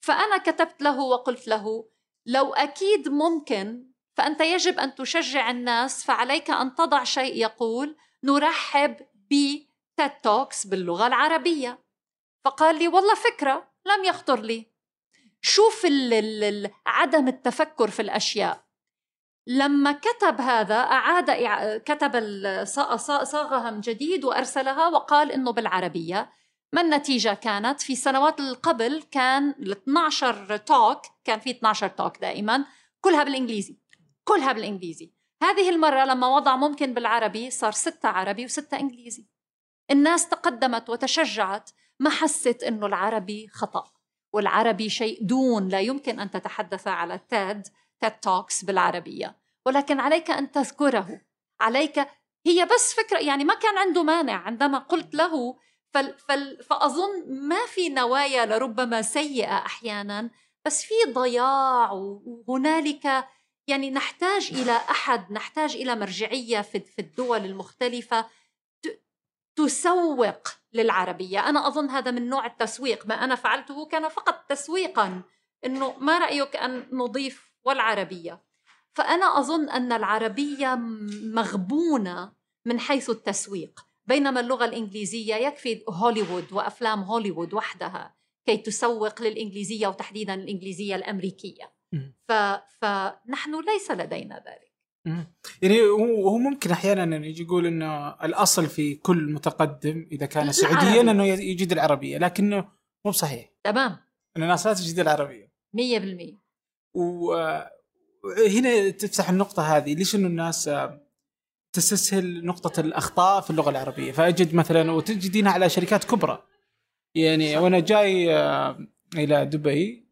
فأنا كتبت له وقلت له لو أكيد ممكن فأنت يجب أن تشجع الناس فعليك أن تضع شيء يقول نرحب بتيد توكس باللغة العربية. فقال لي والله فكرة لم يخطر لي. شوف عدم التفكر في الأشياء. لما كتب هذا أعاد كتب صاغها من جديد وأرسلها وقال إنه بالعربية. ما النتيجة كانت؟ في سنوات قبل كان ال 12 توك كان في 12 توك دائما كلها بالإنجليزي كلها بالإنجليزي. هذه المرة لما وضع ممكن بالعربي صار ستة عربي وستة إنجليزي. الناس تقدمت وتشجعت ما حست إنه العربي خطأ. والعربي شيء دون لا يمكن أن تتحدث على تاد تيد توكس بالعربية. ولكن عليك أن تذكره. عليك هي بس فكرة يعني ما كان عنده مانع. عندما قلت له فل فل فأظن ما في نوايا لربما سيئة أحيانا بس في ضياع وهنالك يعني نحتاج إلى أحد نحتاج إلى مرجعية في, في الدول المختلفة تسوق للعربية. أنا أظن هذا من نوع التسويق. ما أنا فعلته كان فقط تسويقا أنه ما رأيك أن نضيف والعربية. فأنا أظن أن العربية مغبونة من حيث التسويق. بينما اللغة الإنجليزية يكفي هوليوود وأفلام هوليوود وحدها كي تسوق للإنجليزية وتحديدا الإنجليزية الأمريكية. ف... فنحن ليس لدينا ذلك. يعني هو ممكن أحيانا يجي يقول انه الأصل في كل متقدم إذا كان سعوديا أنه يجيد العربية لكنه مو بصحيح. تمام. إن الناس لا تجيد العربية. 100% وهنا تفتح النقطة هذه ليش إنه الناس تستسهل نقطة الأخطاء في اللغة العربية. فأجد مثلا وتجدينها على شركات كبرى. يعني صح. وأنا جاي آه، إلى دبي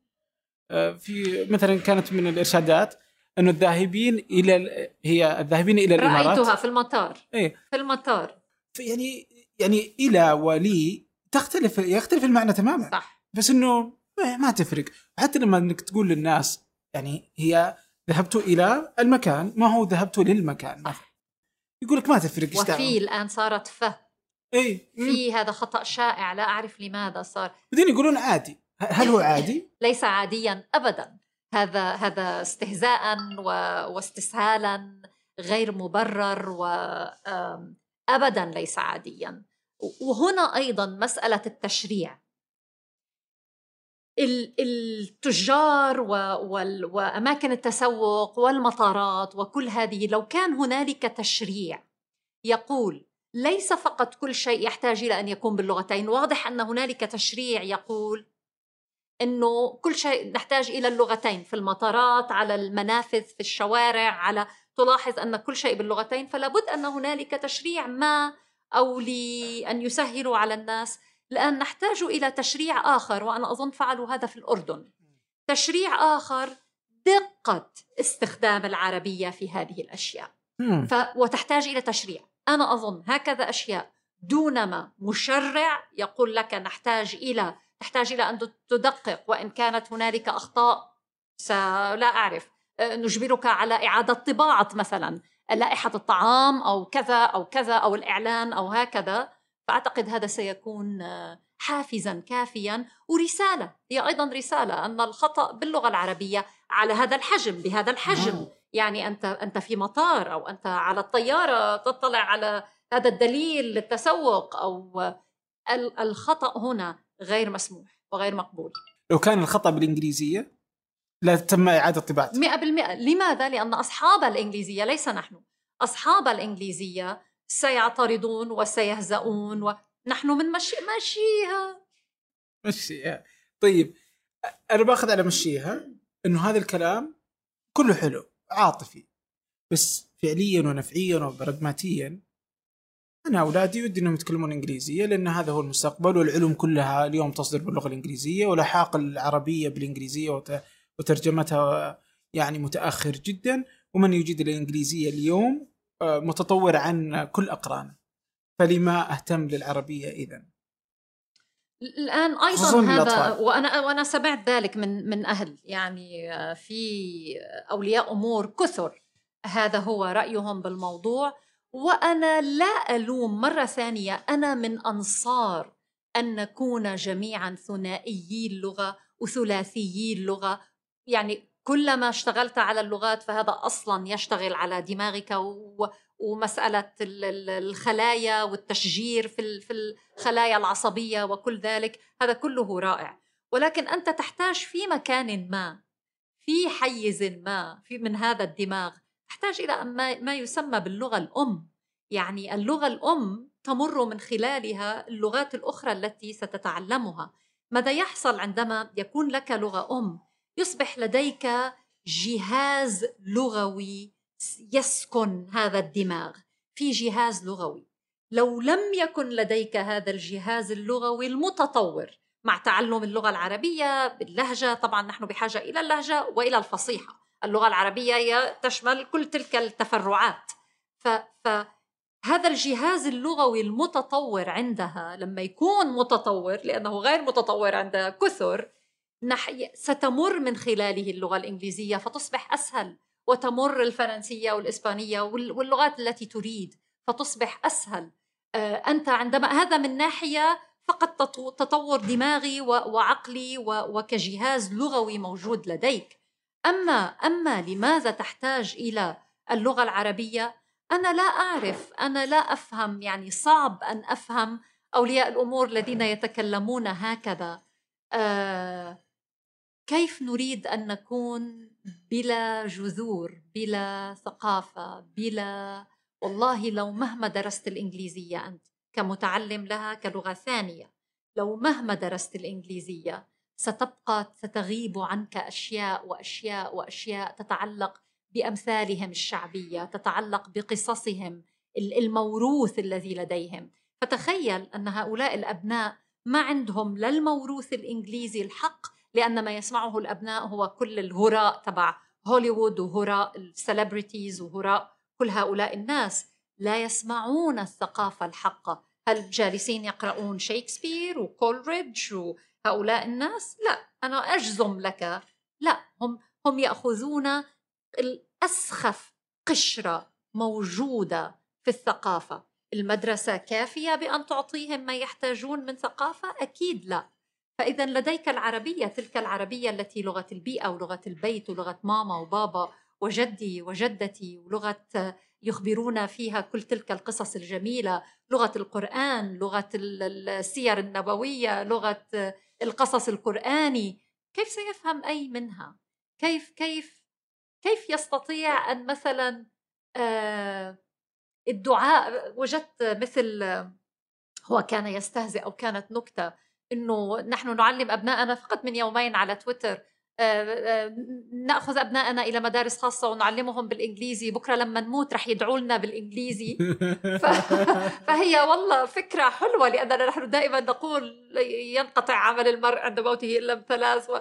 آه، في مثلا كانت من الإرشادات انه الذاهبين إلى هي الذاهبين إلى الإمارات. رأيتها في المطار. إيه. في المطار. يعني يعني إلى ولي تختلف يختلف المعنى تماما. صح. بس إنه ما تفرق. حتى لما إنك تقول للناس يعني هي ذهبت إلى المكان ما هو ذهبت للمكان. مثلا يقول لك ما تفرق وفي الآن صارت ف إي في هذا خطأ شائع لا أعرف لماذا صار. بعدين يقولون عادي. هل هو عادي؟ ليس عاديا ابدا. هذا هذا استهزاء واستسهالا غير مبرر وابدا ليس عاديا. وهنا أيضا مسألة التشريع. التجار وأماكن التسوق والمطارات وكل هذه لو كان هنالك تشريع يقول ليس فقط كل شيء يحتاج إلى أن يكون باللغتين واضح أن هنالك تشريع يقول إنه كل شيء نحتاج إلى اللغتين في المطارات على المنافذ في الشوارع على تلاحظ أن كل شيء باللغتين فلا بد أن هنالك تشريع ما أو لأن يسهلوا على الناس الان نحتاج إلى تشريع آخر وأنا أظن فعلوا هذا في الأردن. تشريع آخر دقة استخدام العربية في هذه الأشياء. ف... وتحتاج إلى تشريع. أنا أظن هكذا أشياء دونما مشرع يقول لك نحتاج إلى تحتاج إلى أن تدقق وإن كانت هنالك أخطاء لا أعرف. آه، نجبرك على إعادة طباعة مثلا لائحة الطعام أو كذا أو كذا أو الإعلان أو هكذا. فأعتقد هذا سيكون آه، حافزا كافيا ورسالة. هي أيضا رسالة أن الخطأ باللغة العربية على هذا الحجم بهذا الحجم. يعني أنت أنت في مطار أو أنت على الطيارة تطلع على هذا الدليل للتسوق أو الخطأ هنا غير مسموح وغير مقبول. لو كان الخطأ بالإنجليزية لا تم إعادة طباعته 100% لماذا؟ لأن أصحاب الإنجليزية ليس نحن. أصحاب الإنجليزية سيعترضون وسيهزؤون ونحن من مشي مشيها مشيها طيب أنا باخذ على مشيها إنه هذا الكلام كله حلو عاطفي. بس فعليا ونفعيا وبراغماتيا أنا أولادي ودي إنهم يتكلمون إنجليزية لأن هذا هو المستقبل والعلوم كلها اليوم تصدر باللغة الإنجليزية ولحاق العربية بالإنجليزية وترجمتها يعني متأخر جدا. ومن يجيد الإنجليزية اليوم آه، متطور عن كل أقرانه. فلما أهتم للعربية اذا الآن أيضا هذا وأنا وأنا سمعت ذلك من من أهل. يعني آه، في أولياء أمور كثر هذا هو رأيهم بالموضوع. وأنا لا ألوم مرة ثانية أنا من أنصار أن نكون جميعا ثنائيي اللغة وثلاثيي اللغة. يعني كلما اشتغلت على اللغات فهذا أصلا يشتغل على دماغك ومسألة الخلايا والتشجير في في الخلايا العصبية وكل ذلك هذا كله رائع. ولكن أنت تحتاج في مكان ما في حيز ما في من هذا الدماغ تحتاج إلى ما يسمى باللغة الأم. يعني اللغة الأم تمر من خلالها اللغات الأخرى التي ستتعلمها. ماذا يحصل عندما يكون لك لغة أم؟ يصبح لديك جهاز لغوي يسكن هذا الدماغ في جهاز لغوي. لو لم يكن لديك هذا الجهاز اللغوي المتطور مع تعلم اللغة العربية باللهجة طبعا نحن بحاجة إلى اللهجة وإلى الفصيحة. اللغة العربية هي تشمل كل تلك التفرعات. ف, هذا الجهاز اللغوي المتطور عندها لما يكون متطور لأنه غير متطور عند كثر نحي ستمر من خلاله اللغة الإنجليزية فتصبح أسهل وتمر الفرنسية والإسبانية واللغات التي تريد فتصبح أسهل. آه، أنت عندما هذا من ناحية فقط تطور دماغي وعقلي وكجهاز لغوي موجود لديك. أما أما لماذا تحتاج إلى اللغة العربية؟ أنا لا أعرف. أنا لا أفهم. يعني صعب أن أفهم أولياء الأمور الذين يتكلمون هكذا. آه كيف نريد أن نكون بلا جذور بلا ثقافة بلا والله لو مهما درست الإنجليزية أنت كمتعلم لها كلغة ثانية لو مهما درست الإنجليزية ستبقى ستغيب عنك أشياء وأشياء وأشياء تتعلق بأمثالهم الشعبية تتعلق بقصصهم الموروث الذي لديهم. فتخيل أن هؤلاء الأبناء ما عندهم لا الموروث الإنجليزي الحق لأن ما يسمعه الأبناء هو كل الهراء تبع هوليوود وهراء ال celebrities وهراء كل هؤلاء الناس. لا يسمعون الثقافة الحقة. هل جالسين يقرؤون شيكسبير وكولريدج وهؤلاء الناس؟ لا. أنا أجزم لك. لا. هم هم يأخذون الأسخف قشرة موجودة في الثقافة. المدرسة كافية بأن تعطيهم ما يحتاجون من ثقافة؟ أكيد لا. فإذا لديك العربية تلك العربية التي لغة البيئة ولغة البيت ولغة ماما وبابا وجدي وجدتي ولغة يخبرون فيها كل تلك القصص الجميلة لغة القرآن لغة السير النبوية لغة القصص القرآني كيف سيفهم أي منها؟ كيف كيف كيف يستطيع أن مثلا آه الدعاء وجدت مثل هو كان يستهزئ أو كانت نكتة إنه نحن نعلم ابنائنا فقط من يومين على تويتر نأخذ ابنائنا إلى مدارس خاصة ونعلمهم بالإنجليزي بكرة لما نموت رح يدعوا لنا بالإنجليزي. ف... فهي والله فكرة حلوة لأننا نحن دائما نقول ينقطع عمل المرء عند موته إلا بثلاث و...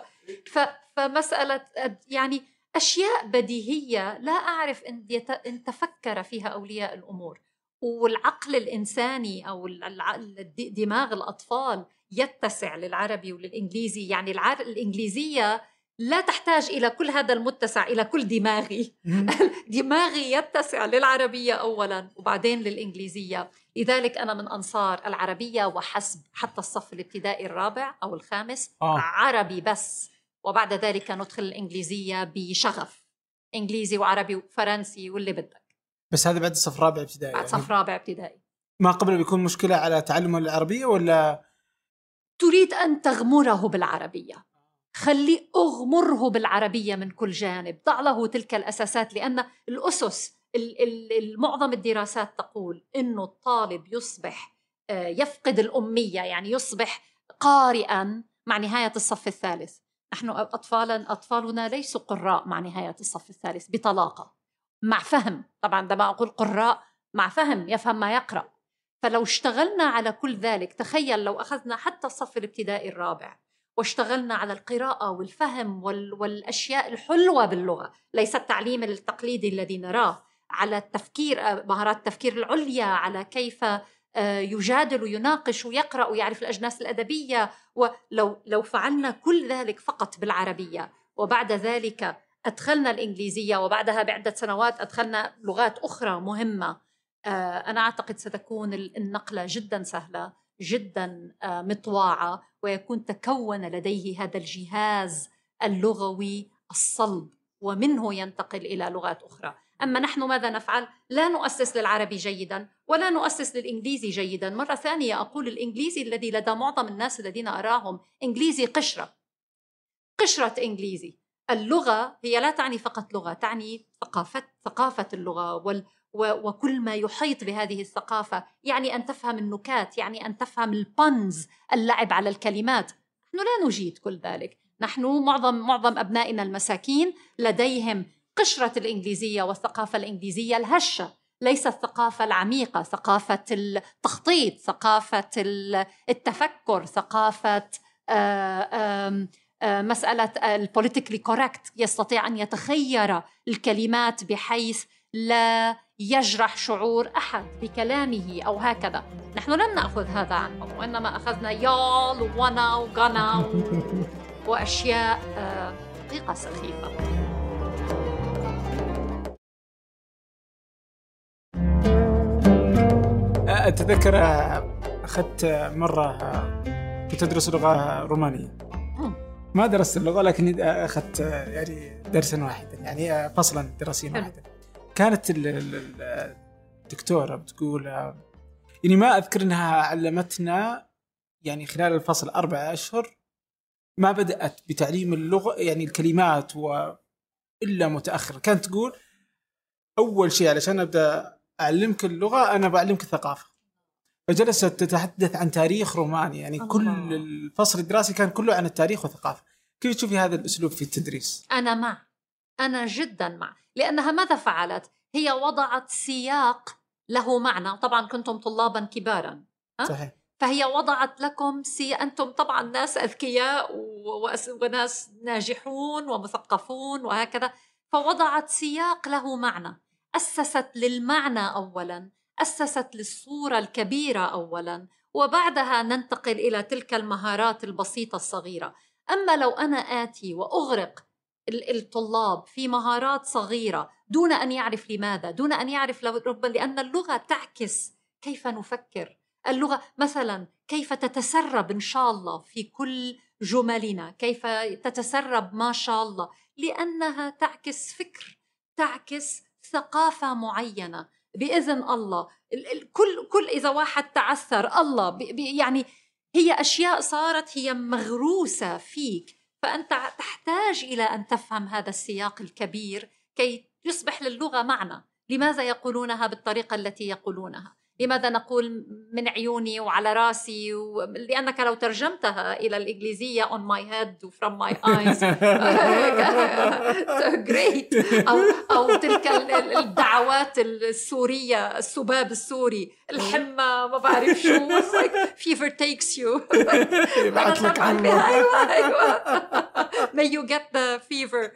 ف... فمسألة يعني أشياء بديهية لا أعرف إن, يت... إن تفكر فيها أولياء الأمور. والعقل الإنساني أو دماغ الأطفال يتسع للعربي وللإنجليزي. يعني الإنجليزية لا تحتاج إلى كل هذا المتسع إلى كل دماغي. دماغي يتسع للعربية اولا وبعدين للإنجليزية. لذلك أنا من أنصار العربية وحسب حتى الصف الابتدائي الرابع أو الخامس آه. عربي بس. وبعد ذلك ندخل الإنجليزية بشغف. إنجليزي وعربي وفرنسي واللي بدك. بس هذا بعد الصف الرابع ابتدائي بعد صف رابع ابتدائي. ما قبل بيكون مشكلة على تعلم العربية ولا؟ تريد أن تغمره بالعربية. خليه أغمره بالعربية من كل جانب. ضع له تلك الأساسات لأن الأسس معظم الدراسات تقول إنه الطالب يصبح آه، يفقد الأمية يعني يصبح قارئا مع نهاية الصف الثالث. نحن اطفالا أطفالنا ليسوا قراء مع نهاية الصف الثالث بطلاقة. مع فهم. طبعا عندما أقول قراء مع فهم يفهم ما يقرأ. فلو اشتغلنا على كل ذلك تخيل لو أخذنا حتى الصف الابتدائي الرابع واشتغلنا على القراءة والفهم والأشياء الحلوة باللغة ليس التعليم التقليدي الذي نراه على التفكير مهارات التفكير العليا على كيف آه، يجادل ويناقش ويقرأ ويعرف الأجناس الأدبية ولو لو فعلنا كل ذلك فقط بالعربية وبعد ذلك أدخلنا الإنجليزية وبعدها بعدة سنوات أدخلنا لغات أخرى مهمة. آه، أنا أعتقد ستكون النقلة جدا سهلة جدا آه، مطواعة ويكون تكون لديه هذا الجهاز اللغوي الصلب ومنه ينتقل إلى لغات أخرى. أما نحن ماذا نفعل؟ لا نؤسس للعربي جيدا ولا نؤسس للإنجليزي جيدا. مرة ثانية أقول الإنجليزي الذي لدى معظم الناس الذين أراهم إنجليزي قشرة. قشرة إنجليزي. اللغة هي لا تعني فقط لغة تعني ثقافة ثقافة اللغة وال وكل ما يحيط بهذه الثقافة يعني أن تفهم النكات يعني أن تفهم البنز اللعب على الكلمات. نحن لا نجيد كل ذلك. نحن معظم معظم أبنائنا المساكين لديهم قشرة الإنجليزية والثقافة الإنجليزية الهشة. ليس الثقافة العميقة ثقافة التخطيط ثقافة التفكر ثقافة آه، آه، مسألة ال politically correct يستطيع أن يتخير الكلمات بحيث لا يجرح شعور أحد بكلامه أو هكذا. نحن لم نأخذ هذا عنهم وإنما أخذنا يال ونا وغنا و... وأشياء آه، حقيقه سخيفة. أتذكر أخذت مرة كنت أدرس لغة رومانية. ما درست اللغة لكن أخذت يعني درسا واحدا يعني فصلا دراسيا واحدا كانت الدكتورة بتقول يعني ما أذكر أنها علمتنا يعني خلال الفصل أربع أشهر ما بدأت بتعليم اللغة يعني الكلمات و إلا متأخر. كانت تقول أول شيء علشان أبدأ أعلمك اللغة أنا بعلمك الثقافة فجلست تتحدث عن تاريخ رومانيا يعني الله. كل الفصل الدراسي كان كله عن التاريخ والثقافة. كيف تشوفي هذا الأسلوب في التدريس؟ أنا مع. أنا جدا مع. لأنها ماذا فعلت؟ هي وضعت سياق له معنى. طبعا كنتم طلابا كبارا صحيح. فهي وضعت لكم سي أنتم طبعا ناس أذكياء وناس ناجحون ومثقفون وهكذا. فوضعت سياق له معنى. أسست للمعنى أولا. اسست للصورة الكبيرة اولا وبعدها ننتقل إلى تلك المهارات البسيطة الصغيرة. أما لو أنا آتي وأغرق الطلاب في مهارات صغيرة دون أن يعرف لماذا دون أن يعرف ربما لأن اللغة تعكس كيف نفكر. اللغة مثلا كيف تتسرب إن شاء الله في كل جملنا كيف تتسرب ما شاء الله لأنها تعكس فكر تعكس ثقافة معينة. بإذن الله. كل كل إذا واحد تعثر الله يعني هي أشياء صارت هي مغروسة فيك. فأنت تحتاج إلى أن تفهم هذا السياق الكبير كي يصبح للغة معنى. لماذا يقولونها بالطريقة التي يقولونها؟ لماذا نقول من عيوني وعلى راسي و... لأنك لو ترجمتها إلى الإنجليزية on my head و from my eyes great. أو, أو تلك الدعوات السورية السباب السوري الحمى ما بعرف شو fever takes you. يبعث لك أيوة أيوة. May you get the fever.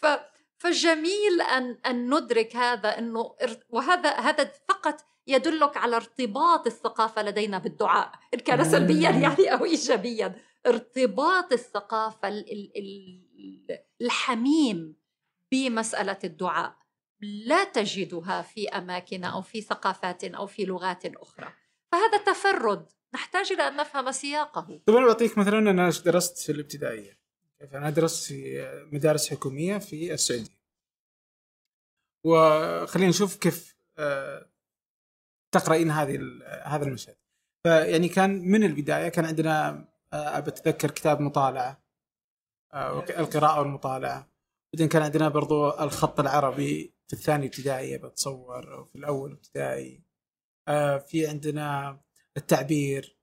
ف فجميل أن أن ندرك هذا إنه وهذا هذا فقط يدلك على ارتباط الثقافة لدينا بالدعاء. إن كان سلبيا يعني أو ايجابيا. ارتباط الثقافة الحميم بمسألة الدعاء. لا تجدها في أماكن أو في ثقافات أو في لغات أخرى. فهذا تفرد. نحتاج إلى أن نفهم سياقه. طيب أنا بعطيك مثلا أنا درست في الابتدائية. أنا درست في مدارس حكومية في السعودية. وخلينا نشوف كيف آه، تقرأين هذه هذا المشهد. فيعني كان من البداية كان عندنا آه، بتذكر كتاب مطالعة آه، القراءة والمطالعة. بعدين كان عندنا برضو الخط العربي في الثاني ابتدائي بتصور وفي الأول ابتدائي. في عندنا التعبير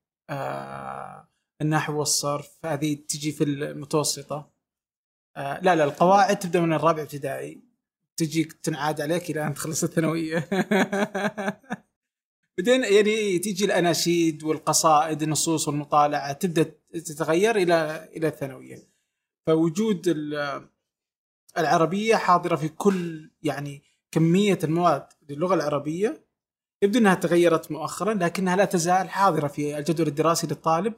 النحو والصرف هذه تجي في المتوسطة. آه لا لا القواعد تبدأ من الرابع ابتدائي. تجيك تنعاد عليك إلى أن تخلص الثانوية. بعدين يعني تيجي الأناشيد والقصائد النصوص والمطالعة تبدأ تتغير إلى إلى الثانوية. فوجود العربية حاضرة في كل يعني كمية المواد للغة العربية. يبدو أنها تغيرت مؤخرا لكنها لا تزال حاضرة في الجدول الدراسي للطالب.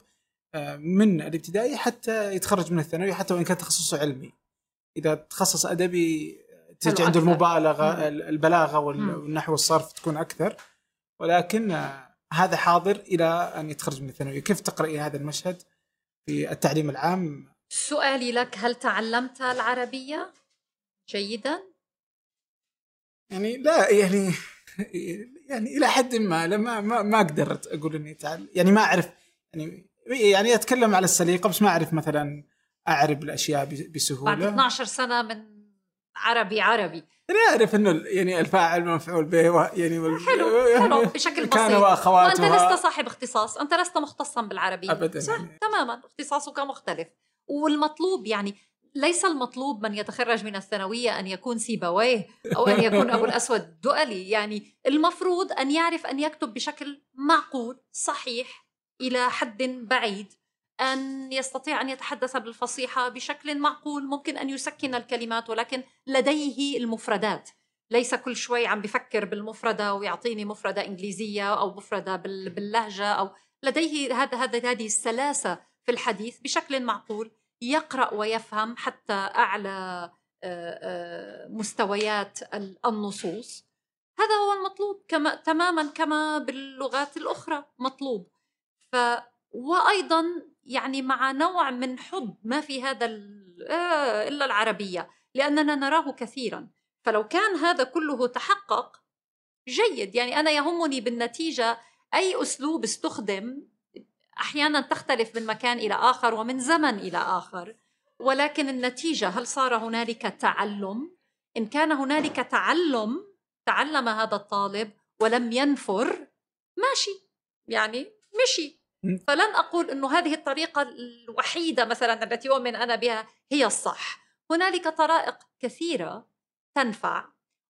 من الابتدائي حتى يتخرج من الثانوي حتى وإن كان تخصصه علمي. إذا تخصص أدبي تجي عنده المبالغة البلاغة والنحو والصرف تكون أكثر. ولكن آه، هذا حاضر إلى أن يتخرج من الثانويه كيف تقرأي هذا المشهد في التعليم العام؟ سؤالي لك هل تعلمت العربية جيدا؟ يعني لا يعني يعني إلى حد ما لما ما ما قدرت أقول إني تعلم يعني ما أعرف يعني يعني أتكلم على السليقة بس ما أعرف مثلا أعرب الأشياء بسهولة. بعد 12 سنة من عربي عربي. أنا أعرف إنه يعني الفاعل مفعول به يعني حلو حلو بشكل بسيط. كان واخواتها وانت لست صاحب اختصاص أنت لست مختصا بالعربيه ابدا صح يعني. تماما اختصاصك مختلف. والمطلوب يعني ليس المطلوب من يتخرج من الثانوية أن يكون سيبويه أو أن يكون أبو الأسود الدؤلي يعني المفروض أن يعرف أن يكتب بشكل معقول صحيح إلى حد بعيد أن يستطيع أن يتحدث بالفصيحة بشكل معقول ممكن أن يسكن الكلمات ولكن لديه المفردات. ليس كل شوي عم بفكر بالمفردة ويعطيني مفردة إنجليزية أو مفردة باللهجة أو لديه هذا هذا هذه السلاسة في الحديث بشكل معقول يقرأ ويفهم حتى أعلى مستويات النصوص. هذا هو المطلوب كما تماما كما باللغات الأخرى. مطلوب. ف وأيضا يعني مع نوع من حب ما في هذا آه، إلا العربية لأننا نراه كثيرا. فلو كان هذا كله تحقق جيد. يعني أنا يهمني بالنتيجة أي أسلوب استخدم. أحيانا تختلف من مكان إلى آخر ومن زمن إلى آخر. ولكن النتيجة هل صار هنالك تعلم؟ إن كان هنالك تعلم تعلم هذا الطالب ولم ينفر ماشي. يعني مشي. فلن أقول إنه هذه الطريقة الوحيدة مثلا التي أؤمن أنا بها هي الصح. هنالك طرائق كثيرة تنفع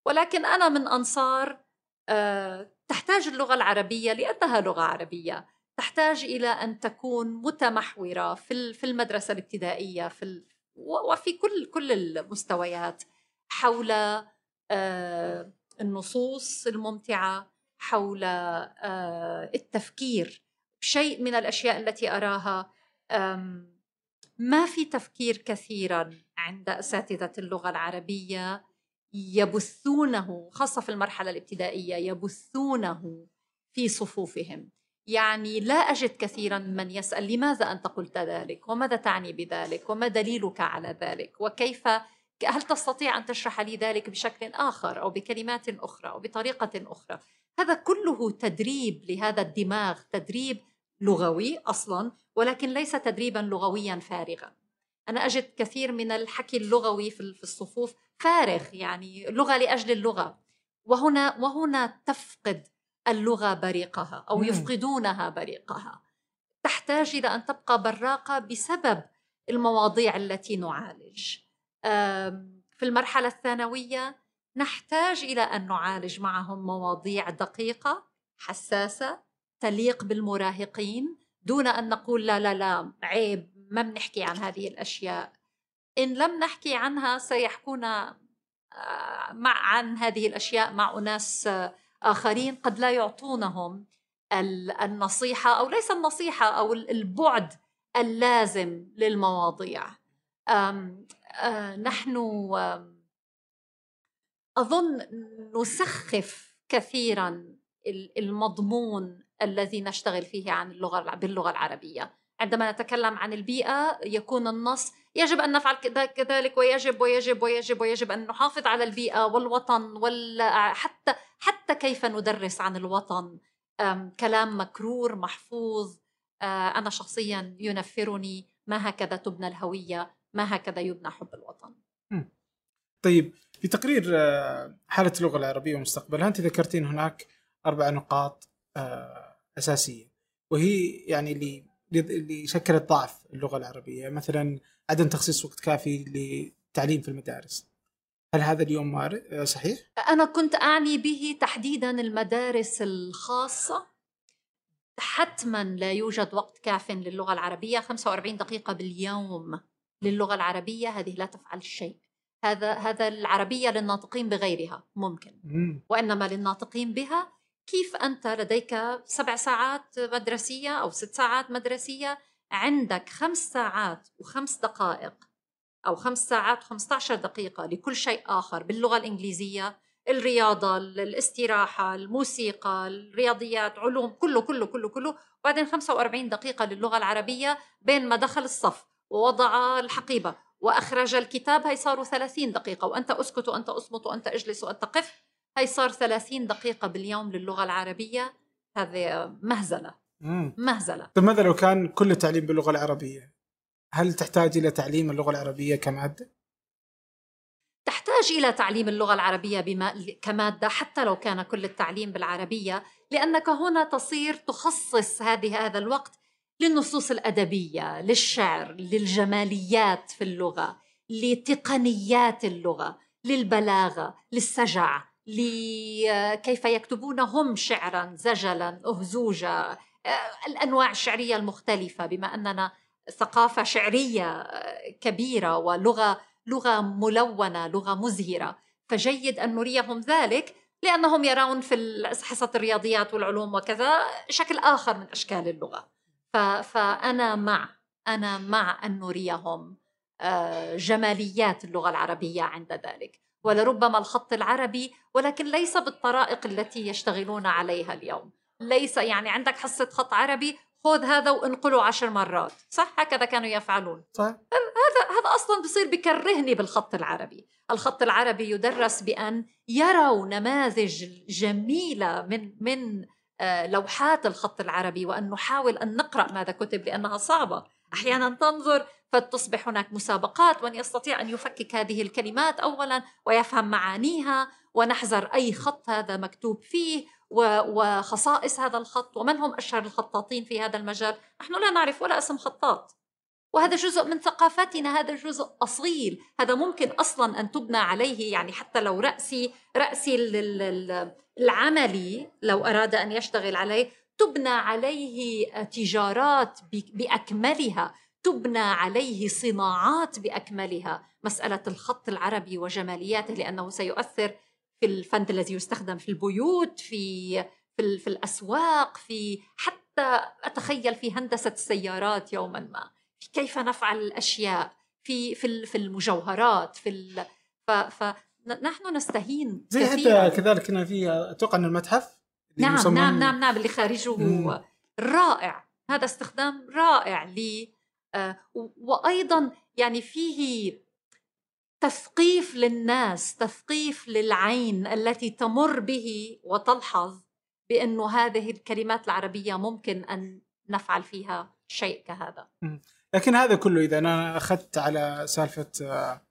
ولكن أنا من أنصار آه، تحتاج اللغة العربية لأنها لغة عربية. تحتاج إلى أن تكون متمحورة في المدرسة الابتدائية في وفي كل كل المستويات حول آه، النصوص الممتعة حول آه، التفكير. شيء من الأشياء التي أراها ما في تفكير كثيرا عند أساتذة اللغة العربية يبثونه خاصة في المرحلة الابتدائية يبثونه في صفوفهم. يعني لا أجد كثيرا من يسأل لماذا أنت قلت ذلك؟ وماذا تعني بذلك؟ وما دليلك على ذلك؟ وكيف هل تستطيع أن تشرح لي ذلك بشكل آخر أو بكلمات أخرى أو بطريقة أخرى؟ هذا كله تدريب لهذا الدماغ تدريب لغوي أصلا ولكن ليس تدريبا لغويا فارغا. أنا أجد كثير من الحكي اللغوي في الصفوف فارغ يعني لغة لأجل اللغة. وهنا وهنا تفقد اللغة بريقها أو يفقدونها بريقها. تحتاج إلى أن تبقى براقة بسبب المواضيع التي نعالج. في المرحلة الثانوية نحتاج إلى أن نعالج معهم مواضيع دقيقة حساسة تليق بالمراهقين دون أن نقول لا لا لا عيب ما بنحكي عن هذه الأشياء. إن لم نحكي عنها سيحكون آه، مع عن هذه الأشياء مع أناس آخرين قد لا يعطونهم النصيحة أو ليس النصيحة أو البعد اللازم للمواضيع. آه، نحن أظن نسخف كثيرا المضمون الذي نشتغل فيه عن اللغة باللغة العربية. عندما نتكلم عن البيئة يكون النص يجب أن نفعل كذلك ويجب ويجب ويجب ويجب أن نحافظ على البيئة والوطن وال حتى حتى كيف ندرس عن الوطن. كلام مكرور محفوظ. آه، أنا شخصيا ينفرني ما هكذا تبنى الهوية ما هكذا يبنى حب الوطن. طيب في تقرير آه، حالة اللغة العربية ومستقبلها أنت ذكرتين هناك أربع نقاط آه، أساسية وهي يعني اللي اللي شكلت ضعف اللغة العربية مثلا عدم تخصيص وقت كافي للتعليم في المدارس. هل هذا اليوم آه، صحيح؟ أنا كنت أعني به تحديدا المدارس الخاصة. حتما لا يوجد وقت كاف للغة العربية 45 دقيقة باليوم للغة العربية هذه لا تفعل شيء. هذا هذا العربية للناطقين بغيرها ممكن. وإنما للناطقين بها كيف أنت لديك سبع ساعات مدرسية أو ست ساعات مدرسية عندك خمس ساعات وخمس دقائق أو خمس ساعات وخمسة عشر دقيقة لكل شيء آخر باللغة الإنجليزية الرياضة الاستراحة الموسيقى الرياضيات علوم كله كله كله كله. وبعدين 45 دقيقة للغة العربية بين ما دخل الصف ووضع الحقيبة. وأخرج الكتاب هي صاروا 30 دقيقة وأنت أسكت وأنت أصمت وأنت أجلس وأنت قف. هي صار 30 دقيقة باليوم للغة العربية. هذه مهزلة. مم. مهزلة. طيب ماذا لو كان كل التعليم باللغة العربية؟ هل تحتاج إلى تعليم اللغة العربية كمادة؟ تحتاج إلى تعليم اللغة العربية بما كمادة حتى لو كان كل التعليم بالعربية لأنك هنا تصير تخصص هذه هذا الوقت للنصوص الأدبية للشعر للجماليات في اللغة لتقنيات اللغة للبلاغة للسجع لكيف يكتبون هم شعرا زجلا أهزوجا. آه، الأنواع الشعرية المختلفة بما أننا ثقافة شعرية آه، كبيرة ولغة لغة ملونة لغة مزهرة. فجيد أن نريهم ذلك لأنهم يرون في حصة الرياضيات والعلوم وكذا شكل آخر من أشكال اللغة. فأنا مع أنا مع أن نريهم آه، جماليات اللغة العربية عند ذلك. ولربما الخط العربي ولكن ليس بالطرائق التي يشتغلون عليها اليوم. ليس يعني عندك حصة خط عربي خذ هذا وانقله عشر مرات. صح؟ هكذا كانوا يفعلون. صح. هذا هذا أصلا بصير بكرهني بالخط العربي. الخط العربي يدرس بأن يروا نماذج جميلة من من لوحات الخط العربي وأن نحاول أن نقرأ ماذا كتب لأنها صعبة. أحيانا تنظر فتصبح هناك مسابقات من يستطيع أن يفكك هذه الكلمات اولا ويفهم معانيها ونحذر أي خط هذا مكتوب فيه وخصائص هذا الخط ومن هم أشهر الخطاطين في هذا المجال. نحن لا نعرف ولا اسم خطاط. وهذا جزء من ثقافتنا هذا جزء أصيل. هذا ممكن أصلا أن تبنى عليه يعني حتى لو رأسي رأسي العملي لو أراد أن يشتغل عليه تبنى عليه تجارات بأكملها تبنى عليه صناعات بأكملها. مسألة الخط العربي وجمالياته لأنه سيؤثر في الفند الذي يستخدم في البيوت في في, في الأسواق في حتى أتخيل في هندسة السيارات يوما ما. في كيف نفعل الأشياء؟ في في في المجوهرات في ال ف, فنحن نستهين زي حتى كذلك هنا في أتوقع إن المتحف نعم نعم نعم نعم اللي خارجه مم. رائع. هذا استخدام رائع ل آه وأيضا يعني فيه تثقيف للناس تثقيف للعين التي تمر به وتلحظ بانه هذه الكلمات العربية ممكن أن نفعل فيها شيء كهذا. لكن هذا كله إذا أنا أخذت على سالفة آه،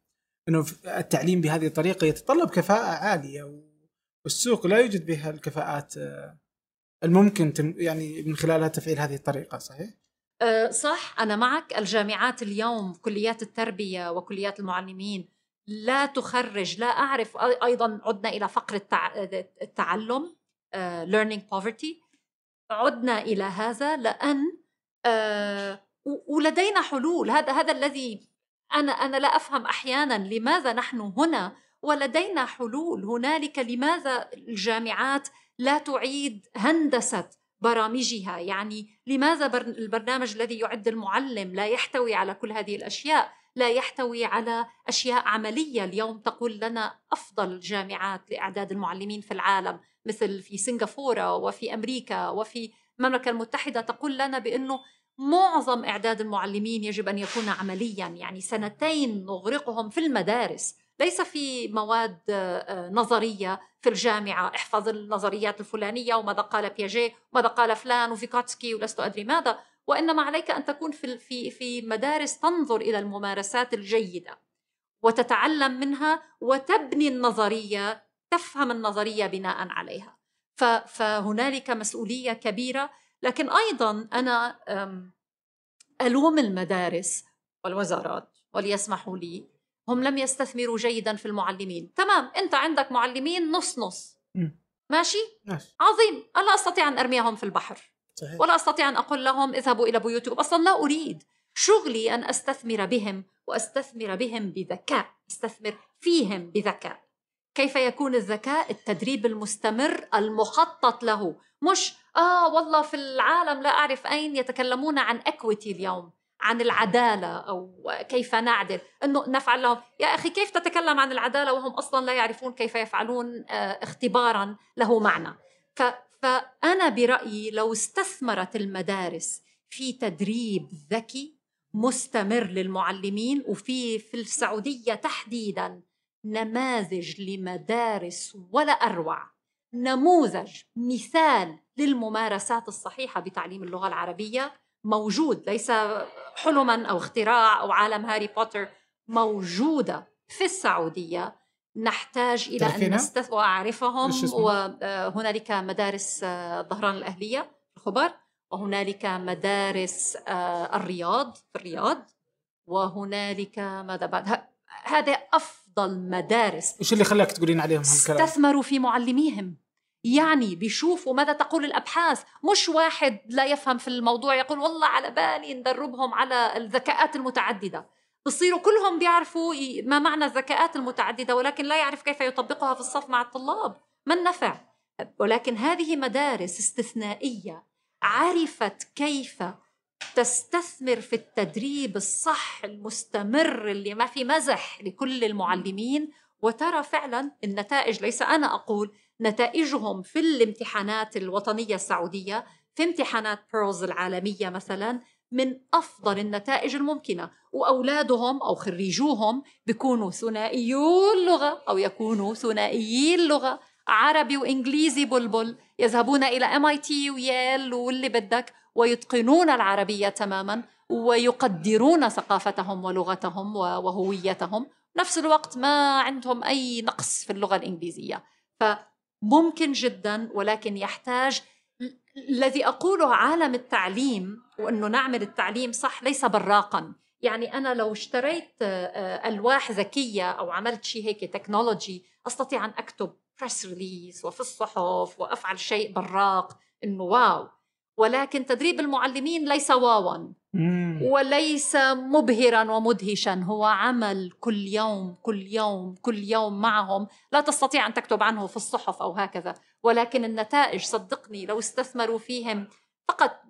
إنه التعليم بهذه الطريقة يتطلب كفاءة عالية والسوق لا يوجد بها الكفاءات آه، الممكن يعني من خلالها تفعيل هذه الطريقة صحيح؟ أه صح. أنا معك. الجامعات اليوم كليات التربية وكليات المعلمين لا تخرج لا أعرف أيضا عدنا إلى فقر التعلم uh, learning poverty. عدنا إلى هذا لأن ولدينا حلول. هذا هذا الذي أنا أنا لا أفهم أحيانا لماذا نحن هنا ولدينا حلول هنالك لماذا الجامعات لا تعيد هندسة برامجها؟ يعني لماذا البرنامج الذي يعد المعلم لا يحتوي على كل هذه الأشياء لا يحتوي على أشياء عملية؟ اليوم تقول لنا أفضل جامعات لأعداد المعلمين في العالم مثل في سنغافورة وفي أمريكا وفي المملكة المتحدة تقول لنا بأنه معظم إعداد المعلمين يجب أن يكون عمليا يعني سنتين نغرقهم في المدارس. ليس في مواد آه، نظرية في الجامعة. احفظ النظريات الفلانية وماذا قال بياجي وماذا قال فلان وفيكوتسكي ولست أدري ماذا. وإنما عليك أن تكون في في في مدارس تنظر إلى الممارسات الجيدة وتتعلم منها وتبني النظرية تفهم النظرية بناء عليها. فهنالك مسؤولية كبيرة لكن أيضا أنا ألوم المدارس والوزارات وليسمحوا لي. هم لم يستثمروا جيدا في المعلمين. تمام أنت عندك معلمين نص نص. ماشي؟ عظيم. أنا أستطيع أن أرميهم في البحر؟ صحيح. ولا أستطيع أن أقول لهم اذهبوا إلى بيوتكم؟ أصلا لا أريد. شغلي أن أستثمر بهم وأستثمر بهم بذكاء. أستثمر فيهم بذكاء. كيف يكون الذكاء التدريب المستمر المخطط له؟ مش آه والله في العالم لا أعرف أين يتكلمون عن اكويتي اليوم عن العدالة أو كيف نعدل. أنه نفعل لهم. يا أخي كيف تتكلم عن العدالة وهم أصلا لا يعرفون كيف يفعلون آه، اختبارا له معنى؟ فأنا برأيي لو استثمرت المدارس في تدريب ذكي مستمر للمعلمين وفي في السعودية تحديدا نماذج لمدارس ولا أروع نموذج مثال للممارسات الصحيحة بتعليم اللغة العربية موجود ليس حلما أو اختراع أو عالم هاري بوتر موجودة في السعودية. نحتاج إلى أن نستث وأعرفهم وهنالك مدارس الظهران آه، الأهلية الخبر وهنالك مدارس آه، الرياض في الرياض وهنالك ماذا بعد؟ هذا أفضل مدارس. إيش اللي خلاك تقولين عليهم هالكلام؟ استثمروا في معلميهم. يعني بيشوفوا ماذا تقول الأبحاث. مش واحد لا يفهم في الموضوع يقول والله على بالي ندربهم على الذكاءات المتعددة. بصيروا كلهم بيعرفوا ما معنى الذكاءات المتعددة ولكن لا يعرف كيف يطبقها في الصف مع الطلاب. ما النفع؟ ولكن هذه مدارس استثنائية عرفت كيف تستثمر في التدريب الصح المستمر اللي ما في مزح لكل المعلمين وترى فعلا النتائج ليس أنا أقول نتائجهم في الامتحانات الوطنية السعودية في امتحانات بيرلز العالمية مثلا من أفضل النتائج الممكنة. وأولادهم أو خريجوهم بيكونوا ثنائيو اللغة أو يكونوا ثنائيي اللغة. عربي وإنجليزي بلبل يذهبون إلى MIT ويال واللي بدك ويتقنون العربية تماما ويقدرون ثقافتهم ولغتهم وهويتهم. نفس الوقت ما عندهم أي نقص في اللغة الإنجليزية. فممكن جدا ولكن يحتاج الذي أقوله عالم التعليم وأنه نعمل التعليم صح ليس براقا. يعني أنا لو اشتريت آه، ألواح ذكية أو عملت شيء هيك تكنولوجي أستطيع أن أكتب press release وفي الصحف وأفعل شيء براق إنه wow. ولكن تدريب المعلمين ليس واوا. وليس مبهرا ومدهشا. هو عمل كل يوم كل يوم كل يوم معهم. لا تستطيع أن تكتب عنه في الصحف أو هكذا. ولكن النتائج صدقني لو استثمروا فيهم فقط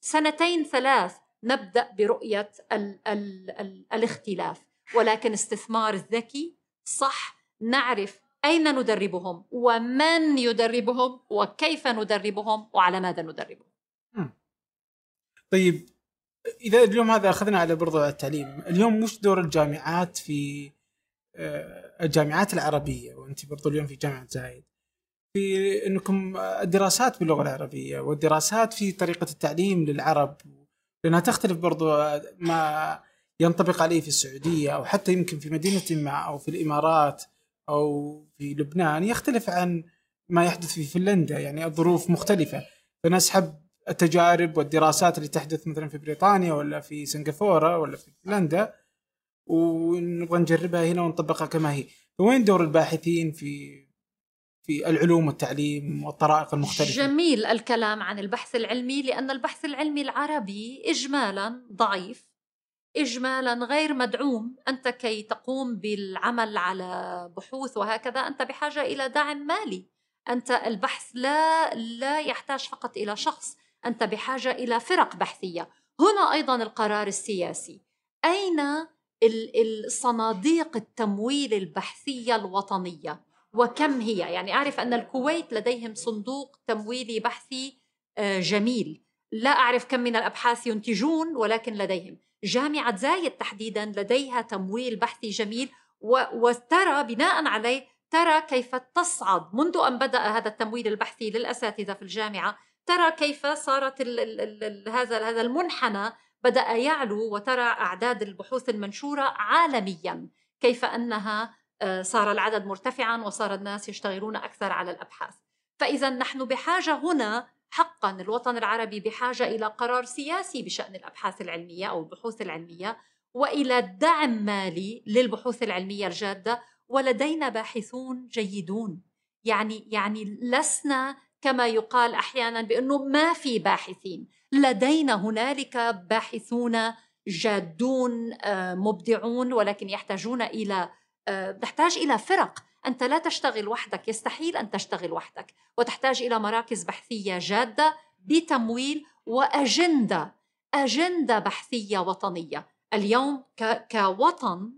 سنتين ثلاث نبدأ برؤية ال ال ال الاختلاف. ولكن استثمار ذكي صح نعرف أين ندربهم؟ ومن يدربهم؟ وكيف ندربهم؟ وعلى ماذا ندربهم؟ طيب إذا اليوم هذا أخذنا على برضو التعليم اليوم وش دور الجامعات في آه، الجامعات العربية؟ وأنت برضو اليوم في جامعة زايد. في أنكم الدراسات باللغة العربية والدراسات في طريقة التعليم للعرب لأنها تختلف برضو ما ينطبق عليه في السعودية أو حتى يمكن في مدينة ما أو في الإمارات. أو في لبنان يختلف عن ما يحدث في فنلندا يعني الظروف مختلفة. فنسحب التجارب والدراسات اللي تحدث مثلا في بريطانيا ولا في سنغافورة ولا في فنلندا ونبغى نجربها هنا ونطبقها كما هي. فوين دور الباحثين في في العلوم والتعليم والطرائق المختلفة؟ جميل الكلام عن البحث العلمي لأن البحث العلمي العربي إجمالا ضعيف. إجمالا غير مدعوم. أنت كي تقوم بالعمل على بحوث وهكذا أنت بحاجة إلى دعم مالي. أنت البحث لا لا يحتاج فقط إلى شخص أنت بحاجة إلى فرق بحثية. هنا أيضا القرار السياسي. أين الصناديق التمويل البحثية الوطنية؟ وكم هي؟ يعني أعرف أن الكويت لديهم صندوق تمويلي بحثي آه، جميل. لا أعرف كم من الأبحاث ينتجون ولكن لديهم. جامعة زايد تحديدا لديها تمويل بحثي جميل وترى بناء عليه ترى كيف تصعد. منذ أن بدأ هذا التمويل البحثي للأساتذة في الجامعة ترى كيف صارت ال ال ال هذا هذا المنحنى بدأ يعلو وترى أعداد البحوث المنشورة عالميا. كيف أنها آه، صار العدد مرتفعا وصار الناس يشتغلون أكثر على الأبحاث. فإذا نحن بحاجة هنا حقا الوطن العربي بحاجة إلى قرار سياسي بشأن الأبحاث العلمية أو البحوث العلمية وإلى دعم مالي للبحوث العلمية الجادة ولدينا باحثون جيدون. يعني يعني لسنا كما يقال أحيانا بأنه ما في باحثين. لدينا هنالك باحثون جادون آه، مبدعون ولكن يحتاجون إلى آه، تحتاج إلى فرق. أنت لا تشتغل وحدك يستحيل أن تشتغل وحدك. وتحتاج إلى مراكز بحثية جادة بتمويل وأجندة أجندة بحثية وطنية. اليوم كوطن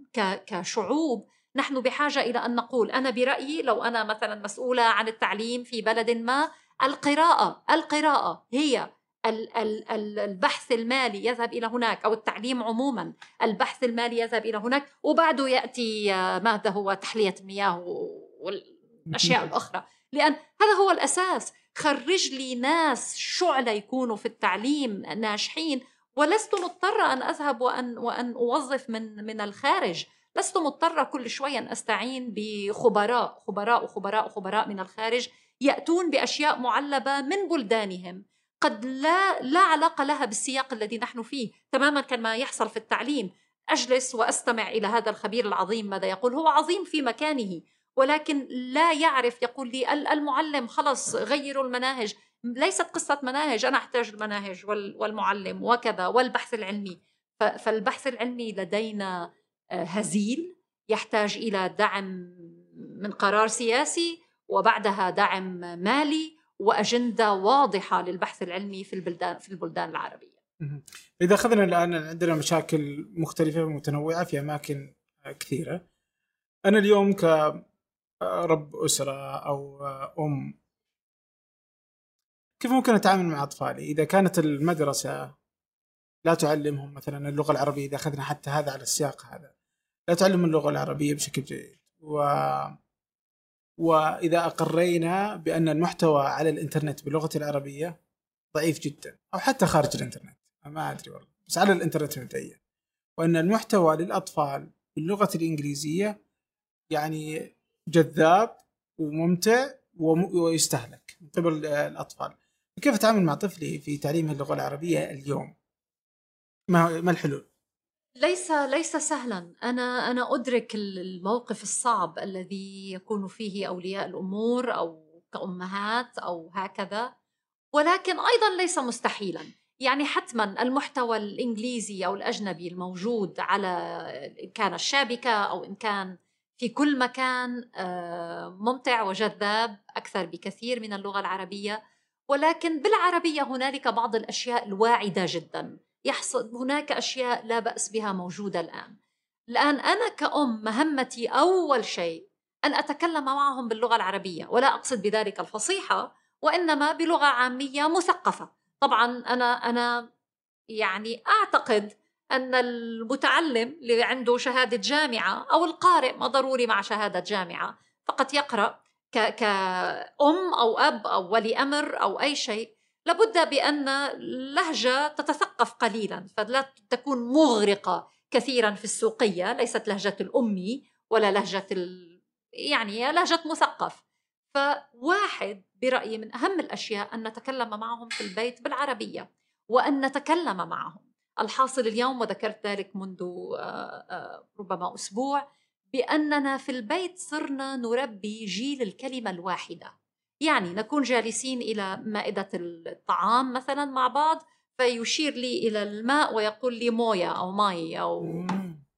كشعوب نحن بحاجة إلى أن نقول أنا برأيي لو أنا مثلا مسؤولة عن التعليم في بلد ما القراءة القراءة هي البحث المالي يذهب إلى هناك أو التعليم عموما البحث المالي يذهب إلى هناك وبعده يأتي ماذا هو؟ تحلية المياه والأشياء الأخرى. لأن هذا هو الأساس. خرج لي ناس شعلة يكونوا في التعليم ناجحين ولست مضطرة أن أذهب وأن وأن أوظف من من الخارج. لست مضطرة كل شوي أن أستعين بخبراء خبراء وخبراء وخبراء من الخارج يأتون بأشياء معلبة من بلدانهم. قد لا لا علاقة لها بالسياق الذي نحن فيه تماما كما يحصل في التعليم. أجلس وأستمع إلى هذا الخبير العظيم ماذا يقول. هو عظيم في مكانه ولكن لا يعرف يقول لي المعلم خلص غيروا المناهج. ليست قصة مناهج أنا أحتاج المناهج والمعلم وكذا والبحث العلمي. فالبحث العلمي لدينا هزيل يحتاج إلى دعم من قرار سياسي وبعدها دعم مالي وأجندة واضحة للبحث العلمي في البلدان في البلدان العربية. إذا أخذنا الآن عندنا مشاكل مختلفة ومتنوعة في أماكن كثيرة. أنا اليوم كرب أسرة أو أم كيف ممكن أتعامل مع أطفالي؟ إذا كانت المدرسة لا تعلمهم مثلا اللغة العربية إذا أخذنا حتى هذا على السياق هذا لا تعلم اللغة العربية بشكل جيد و وإذا أقرينا بأن المحتوى على الإنترنت باللغة العربية ضعيف جدا أو حتى خارج الإنترنت ما أدري والله بس على الإنترنت مبدئيا. وأن المحتوى للأطفال باللغة الإنجليزية يعني جذاب وممتع ويستهلك من قبل الأطفال. كيف أتعامل مع طفلي في تعليم اللغة العربية اليوم؟ ما الحلول؟ ليس ليس سهلا. أنا أنا أدرك الموقف الصعب الذي يكون فيه أولياء الأمور أو كأمهات أو هكذا ولكن أيضا ليس مستحيلا. يعني حتما المحتوى الإنجليزي أو الأجنبي الموجود على إن كان الشابكة أو إن كان في كل مكان آه، ممتع وجذاب أكثر بكثير من اللغة العربية. ولكن بالعربية هنالك بعض الأشياء الواعدة جدا. يحصل هناك أشياء لا بأس بها موجودة الآن. الآن أنا كأم مهمتي أول شيء أن أتكلم معهم باللغة العربية ولا أقصد بذلك الفصيحة وإنما بلغة عامية مثقفة. طبعا أنا أنا يعني أعتقد أن المتعلم اللي عنده شهادة جامعة أو القارئ ما ضروري مع شهادة جامعة فقط يقرأ كأم أو أب أو ولي أمر أو أي شيء. لابد بأن لهجة تتثقف قليلا فلا تكون مغرقة كثيرا في السوقية ليست لهجة الأمي ولا لهجة ال... يعني لهجة مثقف. فواحد برأيي من أهم الأشياء أن نتكلم معهم في البيت بالعربية وأن نتكلم معهم. الحاصل اليوم وذكرت ذلك منذ آه، آه، ربما أسبوع بأننا في البيت صرنا نربي جيل الكلمة الواحدة. يعني نكون جالسين إلى مائدة الطعام مثلا مع بعض فيشير لي إلى الماء ويقول لي مويا أو ماي أو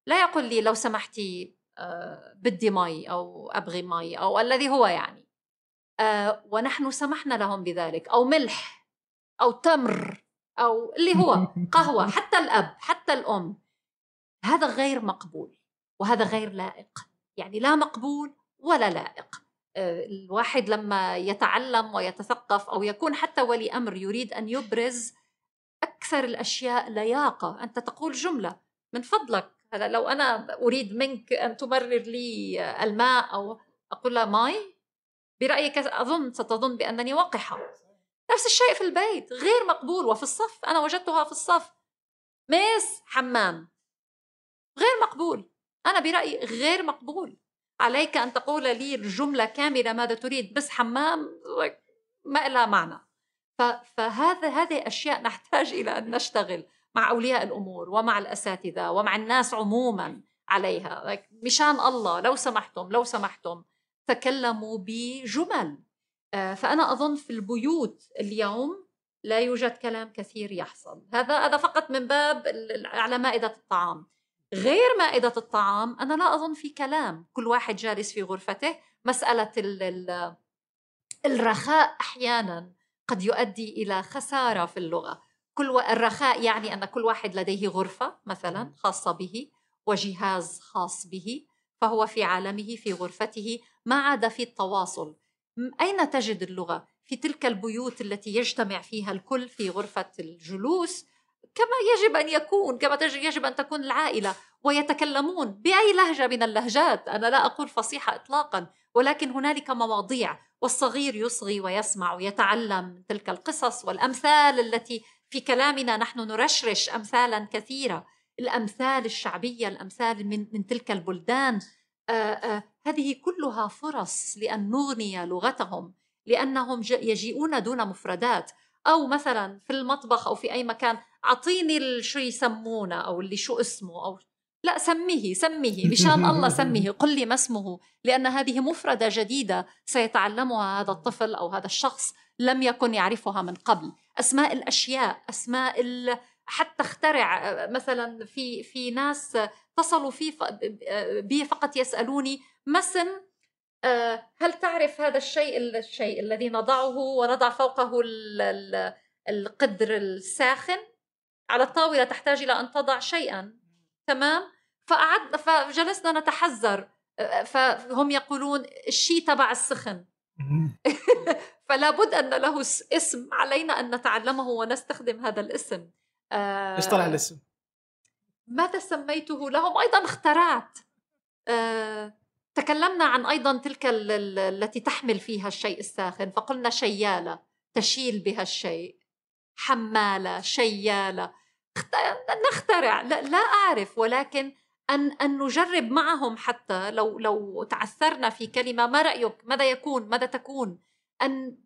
لا يقول لي لو سمحتي آه، بدي ماي أو أبغي ماي أو الذي هو يعني. آه، ونحن سمحنا لهم بذلك أو ملح أو تمر أو اللي هو قهوة حتى الأب حتى الأم. هذا غير مقبول وهذا غير لائق. يعني لا مقبول ولا لائق. الواحد لما يتعلم ويتثقف أو يكون حتى ولي أمر يريد أن يبرز أكثر الأشياء لياقة. أنت تقول جملة من فضلك. هذا لو أنا أريد منك أن تمرر لي الماء أو أقول لها ماي برأيك أظن ستظن بأنني وقحه نفس الشيء في البيت غير مقبول. وفي الصف أنا وجدتها في الصف. ميس حمام غير مقبول. أنا برأيي غير مقبول. عليك أن تقول لي الجملة كاملة ماذا تريد بس حمام ما لها معنى. فهذا هذه أشياء نحتاج إلى أن نشتغل مع أولياء الأمور ومع الأساتذة ومع الناس عموما عليها. مشان الله لو سمحتم لو سمحتم تكلموا بجمل. آه، فأنا أظن في البيوت اليوم لا يوجد كلام كثير يحصل. هذا هذا فقط من باب على مائدة الطعام. غير مائدة الطعام أنا لا أظن في كلام. كل واحد جالس في غرفته مسألة الرخاء أحيانا قد يؤدي إلى خسارة في اللغة. كل الرخاء يعني أن كل واحد لديه غرفة مثلا خاصة به وجهاز خاص به فهو في عالمه في غرفته ما عاد في التواصل. أين تجد اللغة؟ في تلك البيوت التي يجتمع فيها الكل في غرفة الجلوس كما يجب أن يكون كما يجب أن تكون العائلة ويتكلمون بأي لهجة من اللهجات. أنا لا أقول فصيحه اطلاقا ولكن هنالك مواضيع والصغير يصغي ويسمع ويتعلم تلك القصص والأمثال التي في كلامنا نحن نرشرش امثالا كثيرة. الأمثال الشعبية الأمثال من من تلك البلدان. آآ آآ هذه كلها فرص لأن نغني لغتهم لأنهم يجيئون دون مفردات. أو مثلا في المطبخ أو في أي مكان أعطيني شو يسمونه أو اللي شو اسمه أو لا سميه سميه مشان الله سميه قل لي ما اسمه لأن هذه مفردة جديدة سيتعلمها هذا الطفل أو هذا الشخص لم يكن يعرفها من قبل. أسماء الأشياء أسماء ال... حتى اخترع مثلا في في ناس اتصلوا في بي فقط يسألوني ما اسم هل تعرف هذا الشيء الشيء الذي نضعه ونضع فوقه القدر الساخن؟ على الطاولة تحتاج إلى أن تضع شيئا تمام؟ فقعدنا فجلسنا نتحذر آه، فهم يقولون الشيء تبع السخن. فلا بد أن له اسم علينا أن نتعلمه ونستخدم هذا الاسم. آه، إيش طلع الاسم؟ ماذا سميته لهم؟ أيضا اخترعت. تكلمنا عن أيضا تلك التي تحمل فيها الشيء الساخن. فقلنا شيالة تشيل بها الشيء. حمالة شيالة. نخترع. لا, لا أعرف ولكن ان أن نجرب معهم حتى لو لو تعثرنا في كلمة ما رأيك؟ ماذا يكون؟ ماذا تكون؟ أن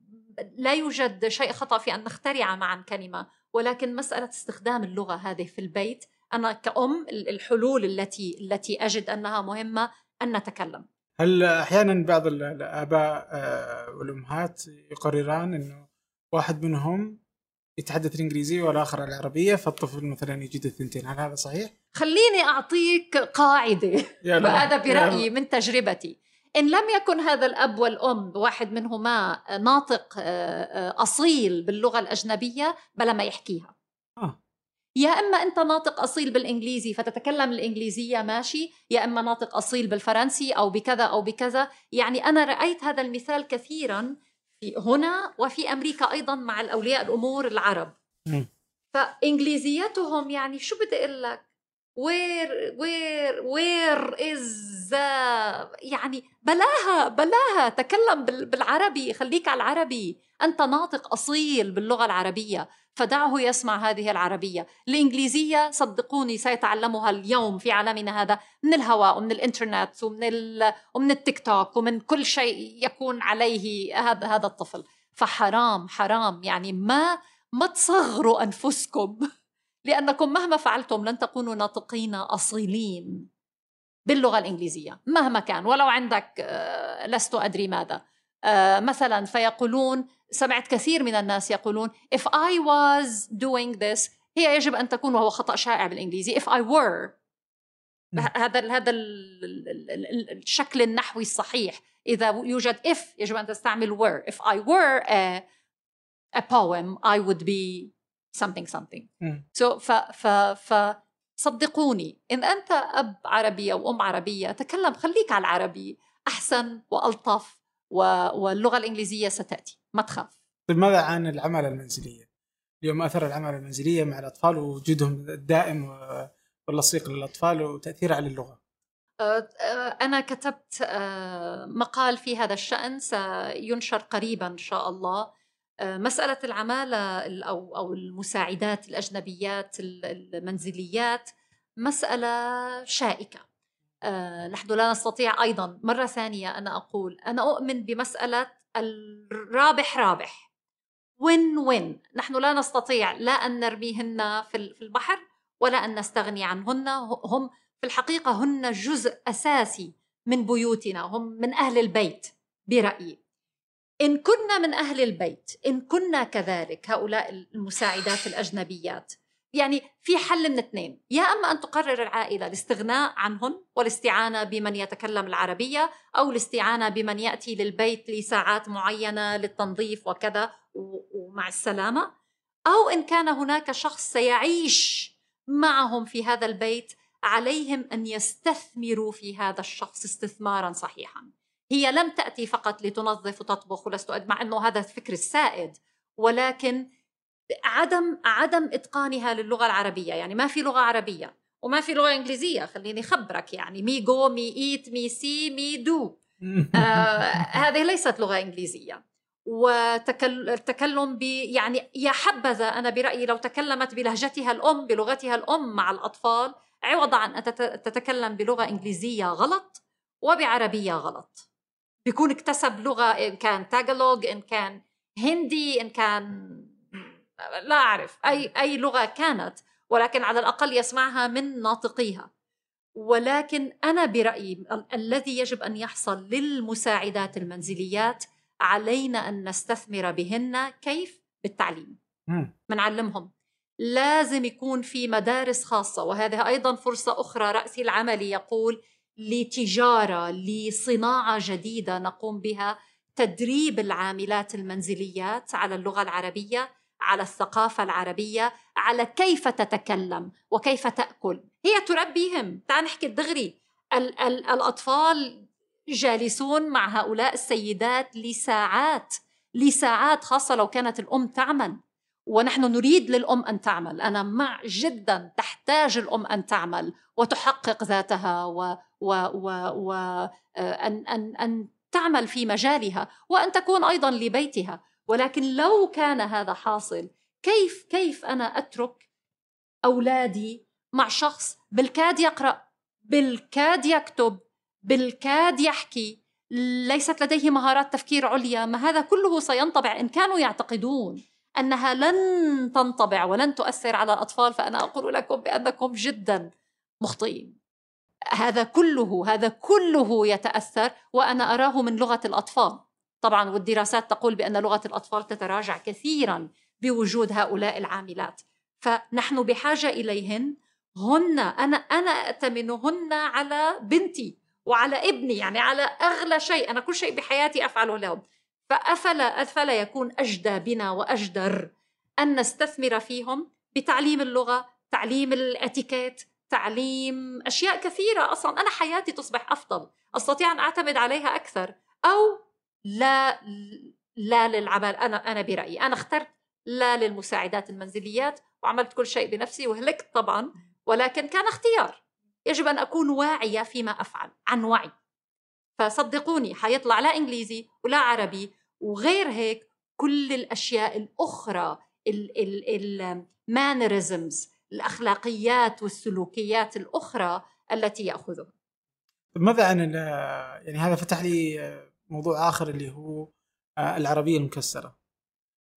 لا يوجد شيء خطأ في أن نخترع معا كلمة. ولكن مسألة استخدام اللغة هذه في البيت. أنا كأم الحلول التي التي أجد أنها مهمة أن نتكلم هل أحيانا بعض الآباء آه، والأمهات يقرران أنه واحد منهم يتحدث الانجليزيه والآخر العربية فالطفل مثلا يجد الثنتين هل هذا صحيح؟ خليني أعطيك قاعدة وهذا برأيي من تجربتي إن لم يكن هذا الأب والأم واحد منهما ناطق آه، آه، أصيل باللغة الأجنبية بلا ما يحكيها. يا إما أنت ناطق أصيل بالإنجليزي فتتكلم الإنجليزية ماشي. يا إما ناطق أصيل بالفرنسي أو بكذا أو بكذا. يعني أنا رأيت هذا المثال كثيرا في هنا وفي أمريكا أيضا مع الأولياء الأمور العرب. فإنجليزيتهم يعني شو بدي أقول لك؟ where where where is يعني بلاها بلاها. تكلم بالعربي خليك على العربي. أنت ناطق أصيل باللغة العربية فدعه يسمع هذه العربية. الإنجليزية صدقوني سيتعلمها اليوم في عالمنا هذا من الهواء ومن الإنترنت ومن, ومن التيك توك ومن كل شيء يكون عليه هذا هذا الطفل. فحرام حرام. يعني ما ما تصغروا أنفسكم لأنكم مهما فعلتم لن تكونوا ناطقين أصيلين باللغة الإنجليزية مهما كان. ولو عندك آه، لست أدري ماذا. مثلا فيقولون سمعت كثير من الناس يقولون if I was doing this هي يجب أن تكون وهو خطأ شائع بالإنجليزي if I were هذا هذا الشكل النحوي الصحيح. إذا يوجد if يجب أن تستعمل were if I were a, a poem I would be something something. so ف ف ف صدقوني. إن أنت أب عربي أو أم عربية تكلم خليك على العربي أحسن وألطف. واللغة الإنجليزية ستأتي ما تخاف طيب ماذا عن العماله المنزلية؟ اليوم أثر العماله المنزلية مع الأطفال ووجودهم الدائم واللصيق للأطفال وتأثيره على اللغة. أنا كتبت مقال في هذا الشأن سينشر قريبا إن شاء الله مسألة العمالة أو أو المساعدات الأجنبيات المنزليات مسألة شائكة آه، نحن لا نستطيع أيضا. مرة ثانية أنا أقول أنا أؤمن بمسألة الرابح رابح. وين وين نحن لا نستطيع لا أن نرميهن في البحر ولا أن نستغني عنهن. هم في الحقيقة هن جزء أساسي من بيوتنا. هم من أهل البيت برأيي. إن كنا من أهل البيت إن كنا كذلك هؤلاء المساعدات الأجنبيات يعني في حل من اثنين. يا أما أن تقرر العائلة الاستغناء عنهن والاستعانة بمن يتكلم العربية أو الاستعانة بمن يأتي للبيت لساعات معينة للتنظيف وكذا ومع السلامة. أو إن كان هناك شخص سيعيش معهم في هذا البيت عليهم أن يستثمروا في هذا الشخص استثمارا صحيحا. هي لم تأتي فقط لتنظف وتطبخ ولست مع أنه هذا الفكر السائد ولكن عدم عدم إتقانها للغة العربية يعني ما في لغة عربية وما في لغة إنجليزية خليني أخبرك يعني me go me eat me see me do. هذه ليست لغة إنجليزية. والتكلم ب يعني يا حبذا أنا برأيي لو تكلمت بلهجتها الأم بلغتها الأم مع الأطفال عوض عن أن تتكلم بلغة إنجليزية غلط وبعربية غلط. بيكون اكتسب لغة إن كان تاغلوج إن كان هندي إن كان لا أعرف. أي أي لغة كانت ولكن على الأقل يسمعها من ناطقيها. ولكن أنا برأيي الذي يجب أن يحصل للمساعدات المنزليات علينا أن نستثمر بهن كيف؟ بالتعليم. منعلمهم. لازم يكون في مدارس خاصة وهذه أيضا فرصة أخرى. رأسي العملي يقول لتجارة لصناعة جديدة نقوم بها. تدريب العاملات المنزليات على اللغة العربية على الثقافة العربية على كيف تتكلم وكيف تأكل. هي تربيهم تعال نحكي الدغري. ال- ال- الأطفال جالسون مع هؤلاء السيدات لساعات لساعات خاصة لو كانت الأم تعمل. ونحن نريد للأم أن تعمل. أنا مع جدا تحتاج الأم أن تعمل وتحقق ذاتها و, و, و, و أن, أن, أن تعمل في مجالها وأن تكون أيضا لبيتها. ولكن لو كان هذا حاصل كيف كيف أنا أترك أولادي مع شخص بالكاد يقرأ بالكاد يكتب بالكاد يحكي؟ ليست لديه مهارات تفكير عليا؟ ما هذا كله سينطبع إن كانوا يعتقدون أنها لن تنطبع ولن تؤثر على الأطفال فأنا أقول لكم بأنكم جدا مخطئين. هذا كله هذا كله يتأثر وأنا أراه من لغة الأطفال. طبعا والدراسات تقول بأن لغة الأطفال تتراجع كثيرا بوجود هؤلاء العاملات. فنحن بحاجة إليهن. هن أنا أنا أتمنهن على بنتي وعلى ابني يعني على أغلى شيء. أنا كل شيء بحياتي أفعله لهم فأفلا أفلا يكون أجدى بنا وأجدر أن نستثمر فيهم بتعليم اللغة تعليم الإتيكيت تعليم أشياء كثيرة أصلا. أنا حياتي تصبح أفضل. أستطيع أن أعتمد عليها أكثر. أو لا لا للعمل. أنا أنا برأيي. أنا اخترت لا للمساعدات المنزليات وعملت كل شيء بنفسي وهلكت طبعا ولكن كان اختيار. يجب أن أكون واعية فيما أفعل عن وعي. فصدقوني حيطلع لا إنجليزي ولا عربي وغير هيك كل الأشياء الأخرى المانرزمز الأخلاقيات والسلوكيات الأخرى التي يأخذها. ماذا عن يعني هذا فتح لي موضوع آخر اللي هو آه، العربية المكسرة.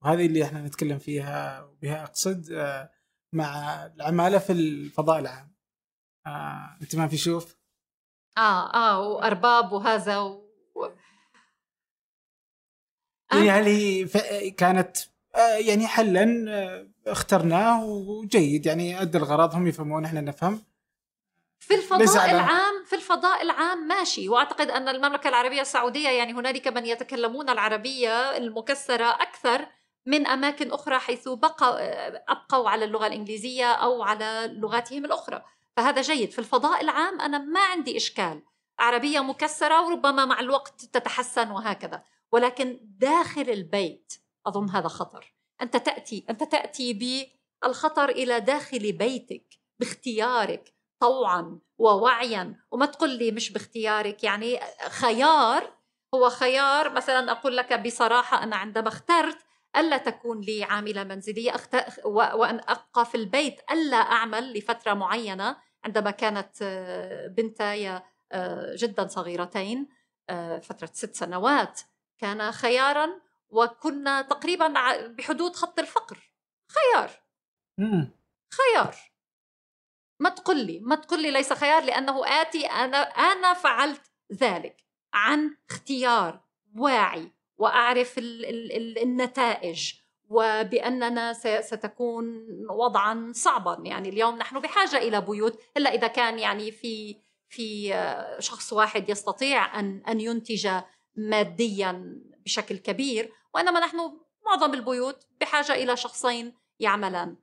وهذه اللي إحنا نتكلم فيها وبها أقصد آه، مع العمالة في الفضاء العام. آه، أنت ما في شوف؟ آه آه وأرباب وهذا و... يعني كانت يعني حلا اخترناه وجيد. يعني ادى الغرض هم يفهمون إحنا نفهم. في الفضاء العام في الفضاء العام ماشي. وأعتقد أن المملكة العربية السعودية يعني هنالك من يتكلمون العربية المكسرة أكثر من أماكن أخرى حيث بقى أبقوا على اللغة الإنجليزية أو على لغاتهم الأخرى. فهذا جيد. في الفضاء العام أنا ما عندي إشكال. عربية مكسرة وربما مع الوقت تتحسن وهكذا. ولكن داخل البيت أظن هذا خطر. أنت تأتي أنت تأتي بالخطر إلى داخل بيتك باختيارك. طوعا ووعيا. وما تقول لي مش باختيارك. يعني خيار هو خيار. مثلا أقول لك بصراحة أنا عندما اخترت ألا تكون لي عاملة منزلية أخت... وأن أبقى في البيت ألا أعمل لفترة معينة. عندما كانت آه، بنتاي آه، جدا صغيرتين آه، فترة ست سنوات كان خيارا. وكنا تقريبا بحدود خط الفقر. خيار. خيار. ما تقول لي ما تقول لي ليس خيار لأنه آتي أنا أنا فعلت ذلك عن اختيار واعي وأعرف ال ال ال النتائج وبأننا ستكون وضعا صعبا. يعني اليوم نحن بحاجة إلى بيوت إلا إذا كان يعني في في شخص واحد يستطيع أن أن ينتج ماديا بشكل كبير وإنما نحن معظم البيوت بحاجة إلى شخصين يعملان.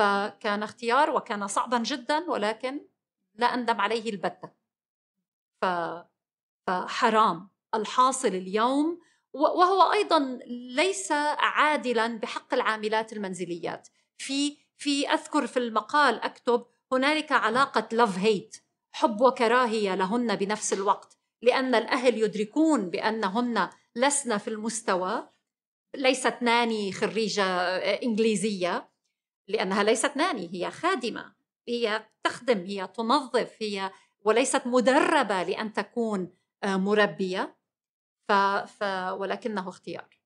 فكان اختيار وكان صعبا جدا ولكن لا أندم عليه البتة. ف فحرام الحاصل اليوم وهو أيضا ليس عادلا بحق العاملات المنزليات. في في أذكر في المقال أكتب هنالك علاقة لاف هيت حب وكراهية لهن بنفس الوقت لأن الأهل يدركون بأنهن لسن في المستوى ليست ناني خريجة إنجليزية لأنها ليست ناني هي خادمة هي تخدم هي تنظف هي وليست مدربة لأن تكون مربية ف... ف... ولكنه اختيار.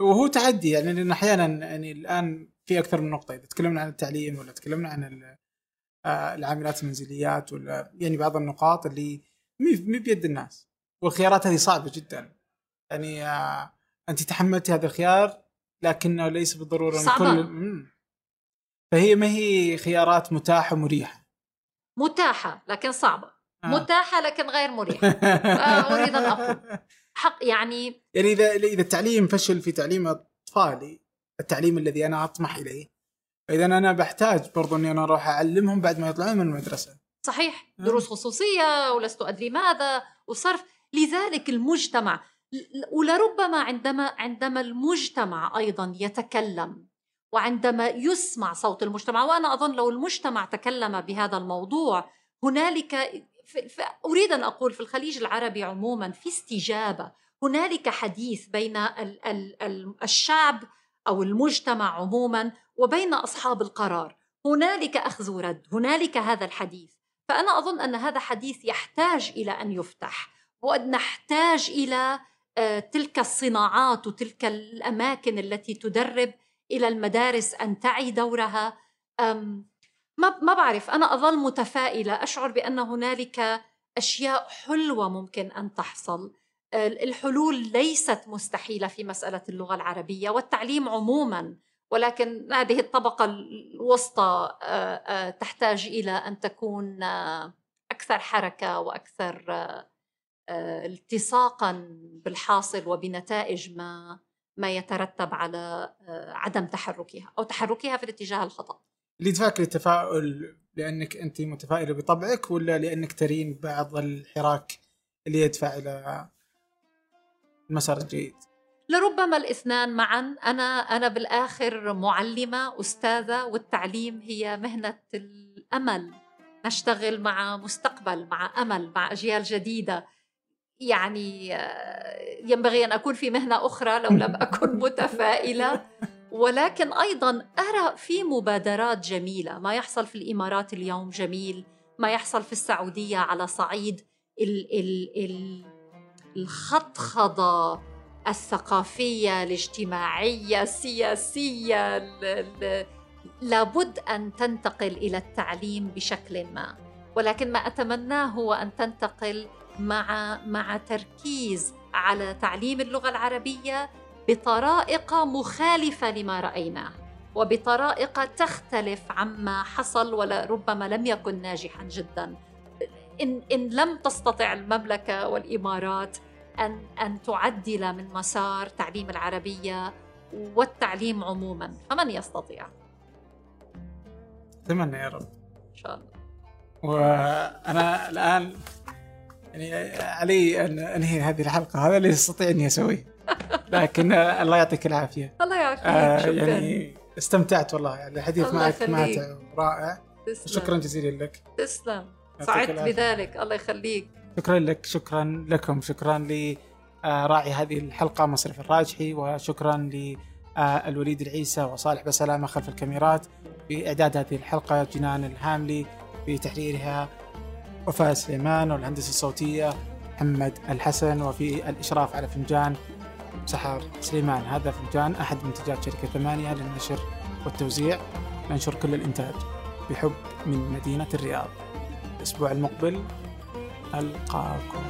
وهو تحدي يعني لأن أحيانا يعني الآن في أكثر من نقطة إذا تكلمنا عن التعليم ولا تكلمنا عن آه، العاملات المنزليات ولا يعني بعض النقاط اللي مي بيد الناس. والخيارات هذه صعبة جدا. يعني آه، أنت تحملتي هذا الخيار لكنه ليس بالضرورة صعبة. كل فهي ما هي خيارات متاحة مريحه متاحة لكن صعبة. آه. متاحة لكن غير مريحة. آه، أريد أن أقول. حق يعني يعني اذا اذا التعليم فشل في تعليم أطفالي التعليم الذي أنا أطمح إليه إذا أنا بحتاج برضو إني أنا أروح أعلمهم بعد ما يطلعون من المدرسة. صحيح. آه. دروس خصوصية ولست أدري ماذا وصرف. لذلك المجتمع ولربما عندما عندما المجتمع أيضا يتكلم وعندما يسمع صوت المجتمع وأنا أظن لو المجتمع تكلم بهذا الموضوع هنالك أريد أن أقول في الخليج العربي عموما في استجابة هنالك حديث بين الشعب أو المجتمع عموما وبين أصحاب القرار. هنالك أخذ ورد هنالك هذا الحديث. فأنا أظن أن هذا حديث يحتاج إلى أن يفتح ونحتاج إلى تلك الصناعات وتلك الأماكن التي تدرب إلى المدارس أن تعي دورها. ما ما بعرف أنا أظل متفائلة. أشعر بأن هنالك أشياء حلوة ممكن أن تحصل. الحلول ليست مستحيلة في مسألة اللغة العربية والتعليم عموما ولكن هذه الطبقة الوسطى تحتاج إلى أن تكون أكثر حركة وأكثر التصاقا بالحاصل وبنتائج ما ما يترتب على عدم تحركها أو تحركها في الاتجاه الخطأ. اللي يدفعك للتفاؤل لأنك أنت متفائلة بطبعك ولا لأنك ترين بعض الحراك اللي يدفع إلى المسار الجيد؟ لربما الاثنان معا أنا أنا بالآخر معلمة أستاذة والتعليم هي مهنة الأمل نشتغل مع مستقبل مع أمل مع أجيال جديدة يعني آه، ينبغي أن أكون في مهنة أخرى لو لم أكن متفائلة. ولكن أيضا أرى في مبادرات جميلة. ما يحصل في الإمارات اليوم جميل. ما يحصل في السعودية على صعيد ال ال ال الخطخضه الثقافية الاجتماعية السياسية لابد أن تنتقل إلى التعليم بشكل ما. ولكن ما أتمناه هو أن تنتقل مع مع تركيز على تعليم اللغة العربية بطرائق مخالفة لما رأيناه وبطرائق تختلف عما حصل ولربما لم يكن ناجحا جدا. إن إن لم تستطع المملكة والإمارات أن أن تعدل من مسار تعليم العربية والتعليم عموما فمن يستطيع؟ اتمنى يا رب. إن شاء الله. وأنا الآن يعني علي أن أنهي هذه الحلقة. هذا اللي استطيع أني أسويه. لكن الله يعطيك العافية. الله يعافيك. آه يعني استمتعت والله. يعني الحديث معك ماتع ورائع تسلم. شكرا جزيلا لك. تسلم. سعدت بذلك. الله يخليك. شكرا لك. شكرا لكم. شكرا لراعي هذه الحلقة مصرف الراجحي وشكرا للوليد العيسى وصالح بسلامة خلف الكاميرات. بإعداد هذه الحلقة جنان الهاملي بتحريرها وفاء سليمان والهندسة الصوتية محمد الحسن وفي الإشراف على فنجان سحر سليمان. هذا فنجان أحد منتجات شركة ثمانية للنشر والتوزيع. ننشر كل الإنتاج بحب من مدينة الرياض. الأسبوع المقبل ألقاكم.